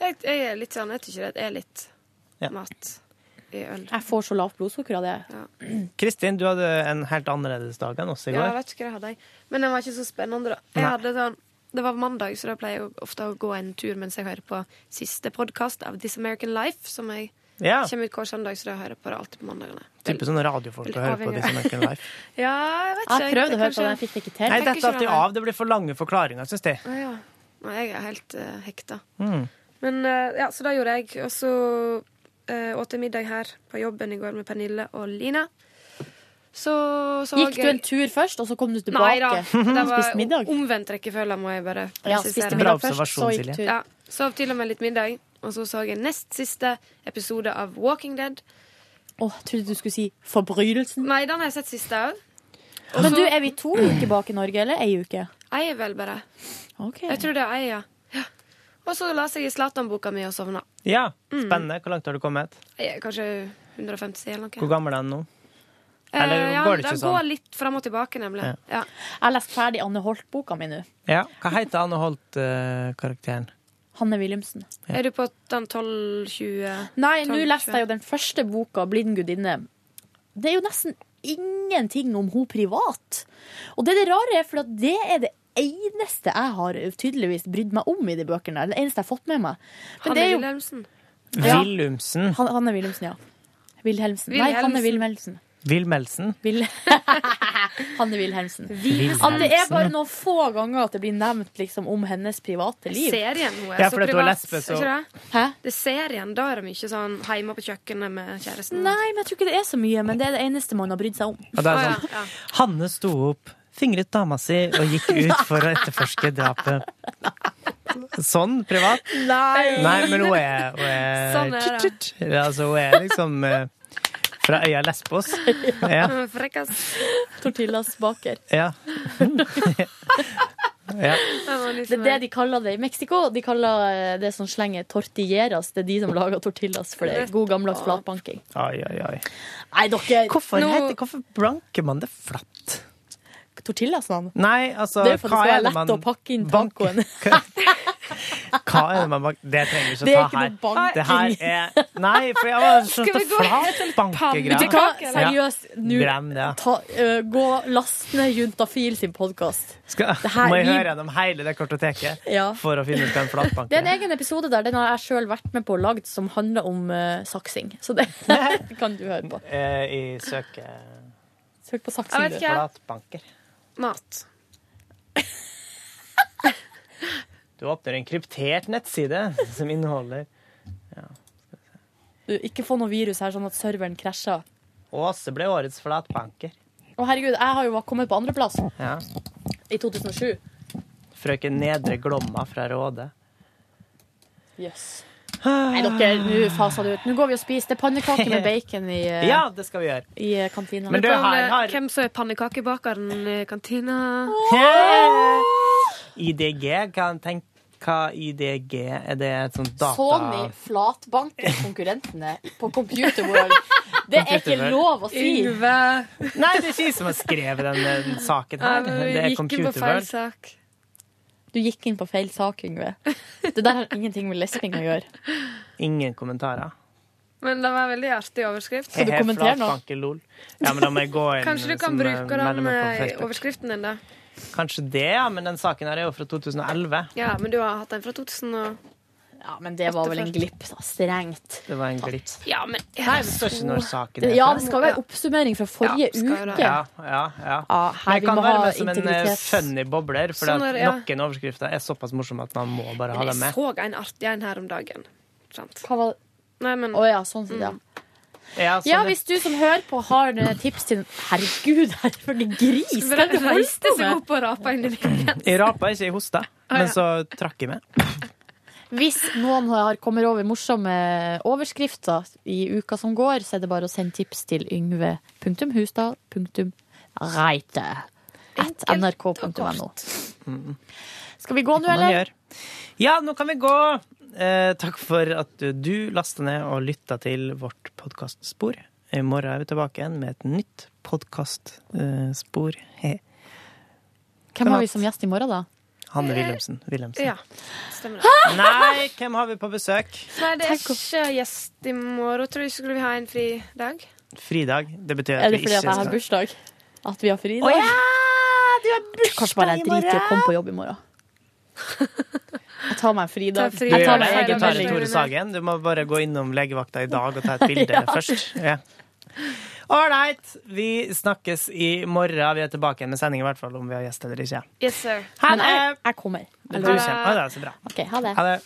Jeg, jeg er litt sånn, jeg tykker det er litt Ja. mat i øl. Jeg får så lavt blodsukker av det. Kristin, du hadde en helt annerledes dag enn oss i Ja, jeg går. vet ikke hva jeg hadde. Men den var ikke så spennende, da. Jeg hadde sånn, det var mandag, så da pleier jeg ofte å gå en tur mens jeg hører på siste podkast av This American Life, som jeg Ja. kommer ut hver søndag, så da hører jeg på det alltid på mandagene. Type sånn radiofolk å høre på. This American Life. Ja, jeg vet ikke. Jeg prøvde å høre på det, jeg fikk det ikke til. Nei, dette alltid det, av. Det blir for lange forklaringer, syns jeg. Å, ja. Nei, jeg er helt uh, hekta. Mm. Men uh, ja, så det gjorde jeg. Og så uh, åt jeg middag her på jobben i går med Pernille og Lina. Så så Gikk du en tur først, og så kom du Nei da. tilbake? Det var omvendt rekkefølge, må jeg bare Ja, spiste middag først, så gikk tur. Ja, Sov til og med litt middag, og så så jeg nest siste episode av Walking Dead. Å, jeg trodde du skulle si Forbrytelsen. Nei, den har jeg sett siste òg. Men du, er vi to uker bak i Norge, eller ei uke? Er vel bare. Okay. Jeg tror det er ei, ja. Ja. Og så leste jeg i Zlatan-boka mi og sovna. Ja, Mm. spennende. Hvor langt har du kommet? Jeg er kanskje 150 sider eller noe. Hvor gammel er den nå? Eller Eh, ja, går det ikke sånn? går litt fram og tilbake, nemlig. Ja. Ja. Jeg har lest ferdig Anne Holt-boka mi nå. Ja. Hva heter Anne Holt-karakteren? Hanne Wilhelmsen. Ja. Er du på den 12-20 Nei, nå leste jeg jo den første boka, 'Blind gudinne'. Det er jo nesten ingenting om hun privat. Og det, det rare er, for det er det eneste jeg har tydeligvis brydd meg om i de bøkene. Det eneste jeg har fått med meg. Men Hanne det er jo Wilhelmsen. Ja. Wilhelmsen. Han, Hanne Wilhelmsen, ja. Wilhelmsen. Nei, Hanne Wilhelmsen. Wilmelsen. Vil... Hanne Wilhelmsen. Wilhelmsen. At det er bare noen få ganger at det blir nevnt liksom, om hennes private liv. Serien hun er Ja, så er privat. lesbe, så- er det? Hæ? Det er serien. Da er det mye sånn hjemme på kjøkkenet med kjæresten. Nei, men jeg tror ikke det er så mye. Men det er det eneste man har brydd seg om. Ja, det er sånn, ja, ja. Hanne sto opp, fingret dama si og gikk ut for å etterforske drapet. Sånn privat? Nei. Nei, men hun er, hun er, Sånn er det. tut, tut. Altså, hun er liksom eh, fra øya Lesbos. Ja. Frekkas. Tortillas baker. ja. ja. Det er det de kaller det i Mexico. De kaller eh, det som slenger tortilleras. Det er de som lager tortillas, for det god gammeldags flatbanking. Oi, oi, oi. Nei, dere Hvorfor, Nå- heter, hvorfor blanker man det flatt? Tortillas, navn? Nei, altså Det er for det skal være lett man å pakke inn tacoen. Hva er det man banker? Det trenger vi ikke Det er å ikke her. noe banking. Det her er Nei, for jeg var så flat bankegreier. Seriøst, nå øh, gå last ned Juntafil sin podkast. Må jeg høre gjennom hele det kartoteket Ja. for å finne ut hvem en flatbank Det er en egen episode der den har jeg sjøl vært med på og lagd, som handler om uh, saksing. Så det kan du høre på. Uh, I søke... Søk på saksing. Flatbanker. Mat. Du åpner en kryptert nettside som inneholder Du, ikke få noe virus her, sånn at serveren krasjer. Åse ble årets flatbanker. Å herregud, jeg har jo kommet på andreplass Ja. i 2007. Frøken Nedre Glomma fra Råde. Jøss. Nei, dere, nå faser det ut. Nå går vi og spiser. Det er pannekaker med bacon i, øh, Ja, det skal vi gjøre. i øh, kantina. Men du, her har Hvem som er pannekakebakeren i kantina? IDG, kan tenke hva IDG er det et sånt data... Sony flatbanker konkurrentene på Computer World. Det er ikke lov å si. Yngve. Nei, det er ikke jeg som har skrevet den, den saken her. Det er Computer World. Du gikk inn på feil sak, Yngve. Det der har ingenting med lesbing å gjøre. Ingen kommentarer. Men det var en veldig artig overskrift. Skal du kommentere nå? Ja, men da må jeg gå inn Kanskje du kan som, eh, bruke den medlem på eh, overskriften din, da. Kanskje det, ja, men den saken her er jo fra 2011. Ja, men du har hatt den fra 2000 og Ja, men det var vel en glipp, da. Strengt. Det var en glipp. Ja, men Nei, det står ikke når saken Det, er ja, det skal være oppsummering fra forrige Ja, uke. Ja, ja, ja. Ja, Men jeg kan være med som en eh, integritet. funny bobler, for Sånn er ja. noen overskrifter er såpass morsomme at man må bare ha Men dem jeg så en artig en her om dagen. Sant? Hva var Nei, men Å ja, sånn sett, ja. Ja, sånn Ja, hvis du som hører på har noen tips til Herregud, her for en gris! Hva det reiste på seg med? opp og rapa inn i. Jeg rapa ikke, jeg hosta, men så trakk jeg med. Hvis noen har kommer over morsomme overskrifter i uka som går, så er det bare å sende tips til yngve.hustad.reite at nrk.no. Skal vi gå nå, eller? gjør. Ja, nå kan vi gå. Eh, takk for at du, du lasta ned og lytta til vårt podkastspor. I morgen er vi tilbake igjen med et nytt podkastspor. Eh, Hvem har vi som gjest i morgen, da? Hanne Wilhelmsen. Wilhelmsen. Ja, stemmer det. Nei, hvem har vi på besøk? Nei, det er ikke gjest i morgen. Tror jeg skulle vi ha en fridag. Fridag. Det betyr Er at det fordi at jeg har bursdag? At vi har fri? Å da? ja! Du har bursdag Kanskje bare jeg i driter i å komme på jobb i morgen. Jeg tar meg en fridag. Ta fri- Du Jeg gjør tar det. meg egen melding. Tore Sagen. Du må bare gå innom legevakta i dag og ta et bilde Ja. først. Ja. Ålreit. Vi snakkes i morgen. Vi er tilbake igjen med sending, i hvert fall om vi har gjest eller ikke. Yes, sir. Ha Men det! jeg, jeg kommer. Du kommer. Å, det er så bra. Okay, ha det. Ha det.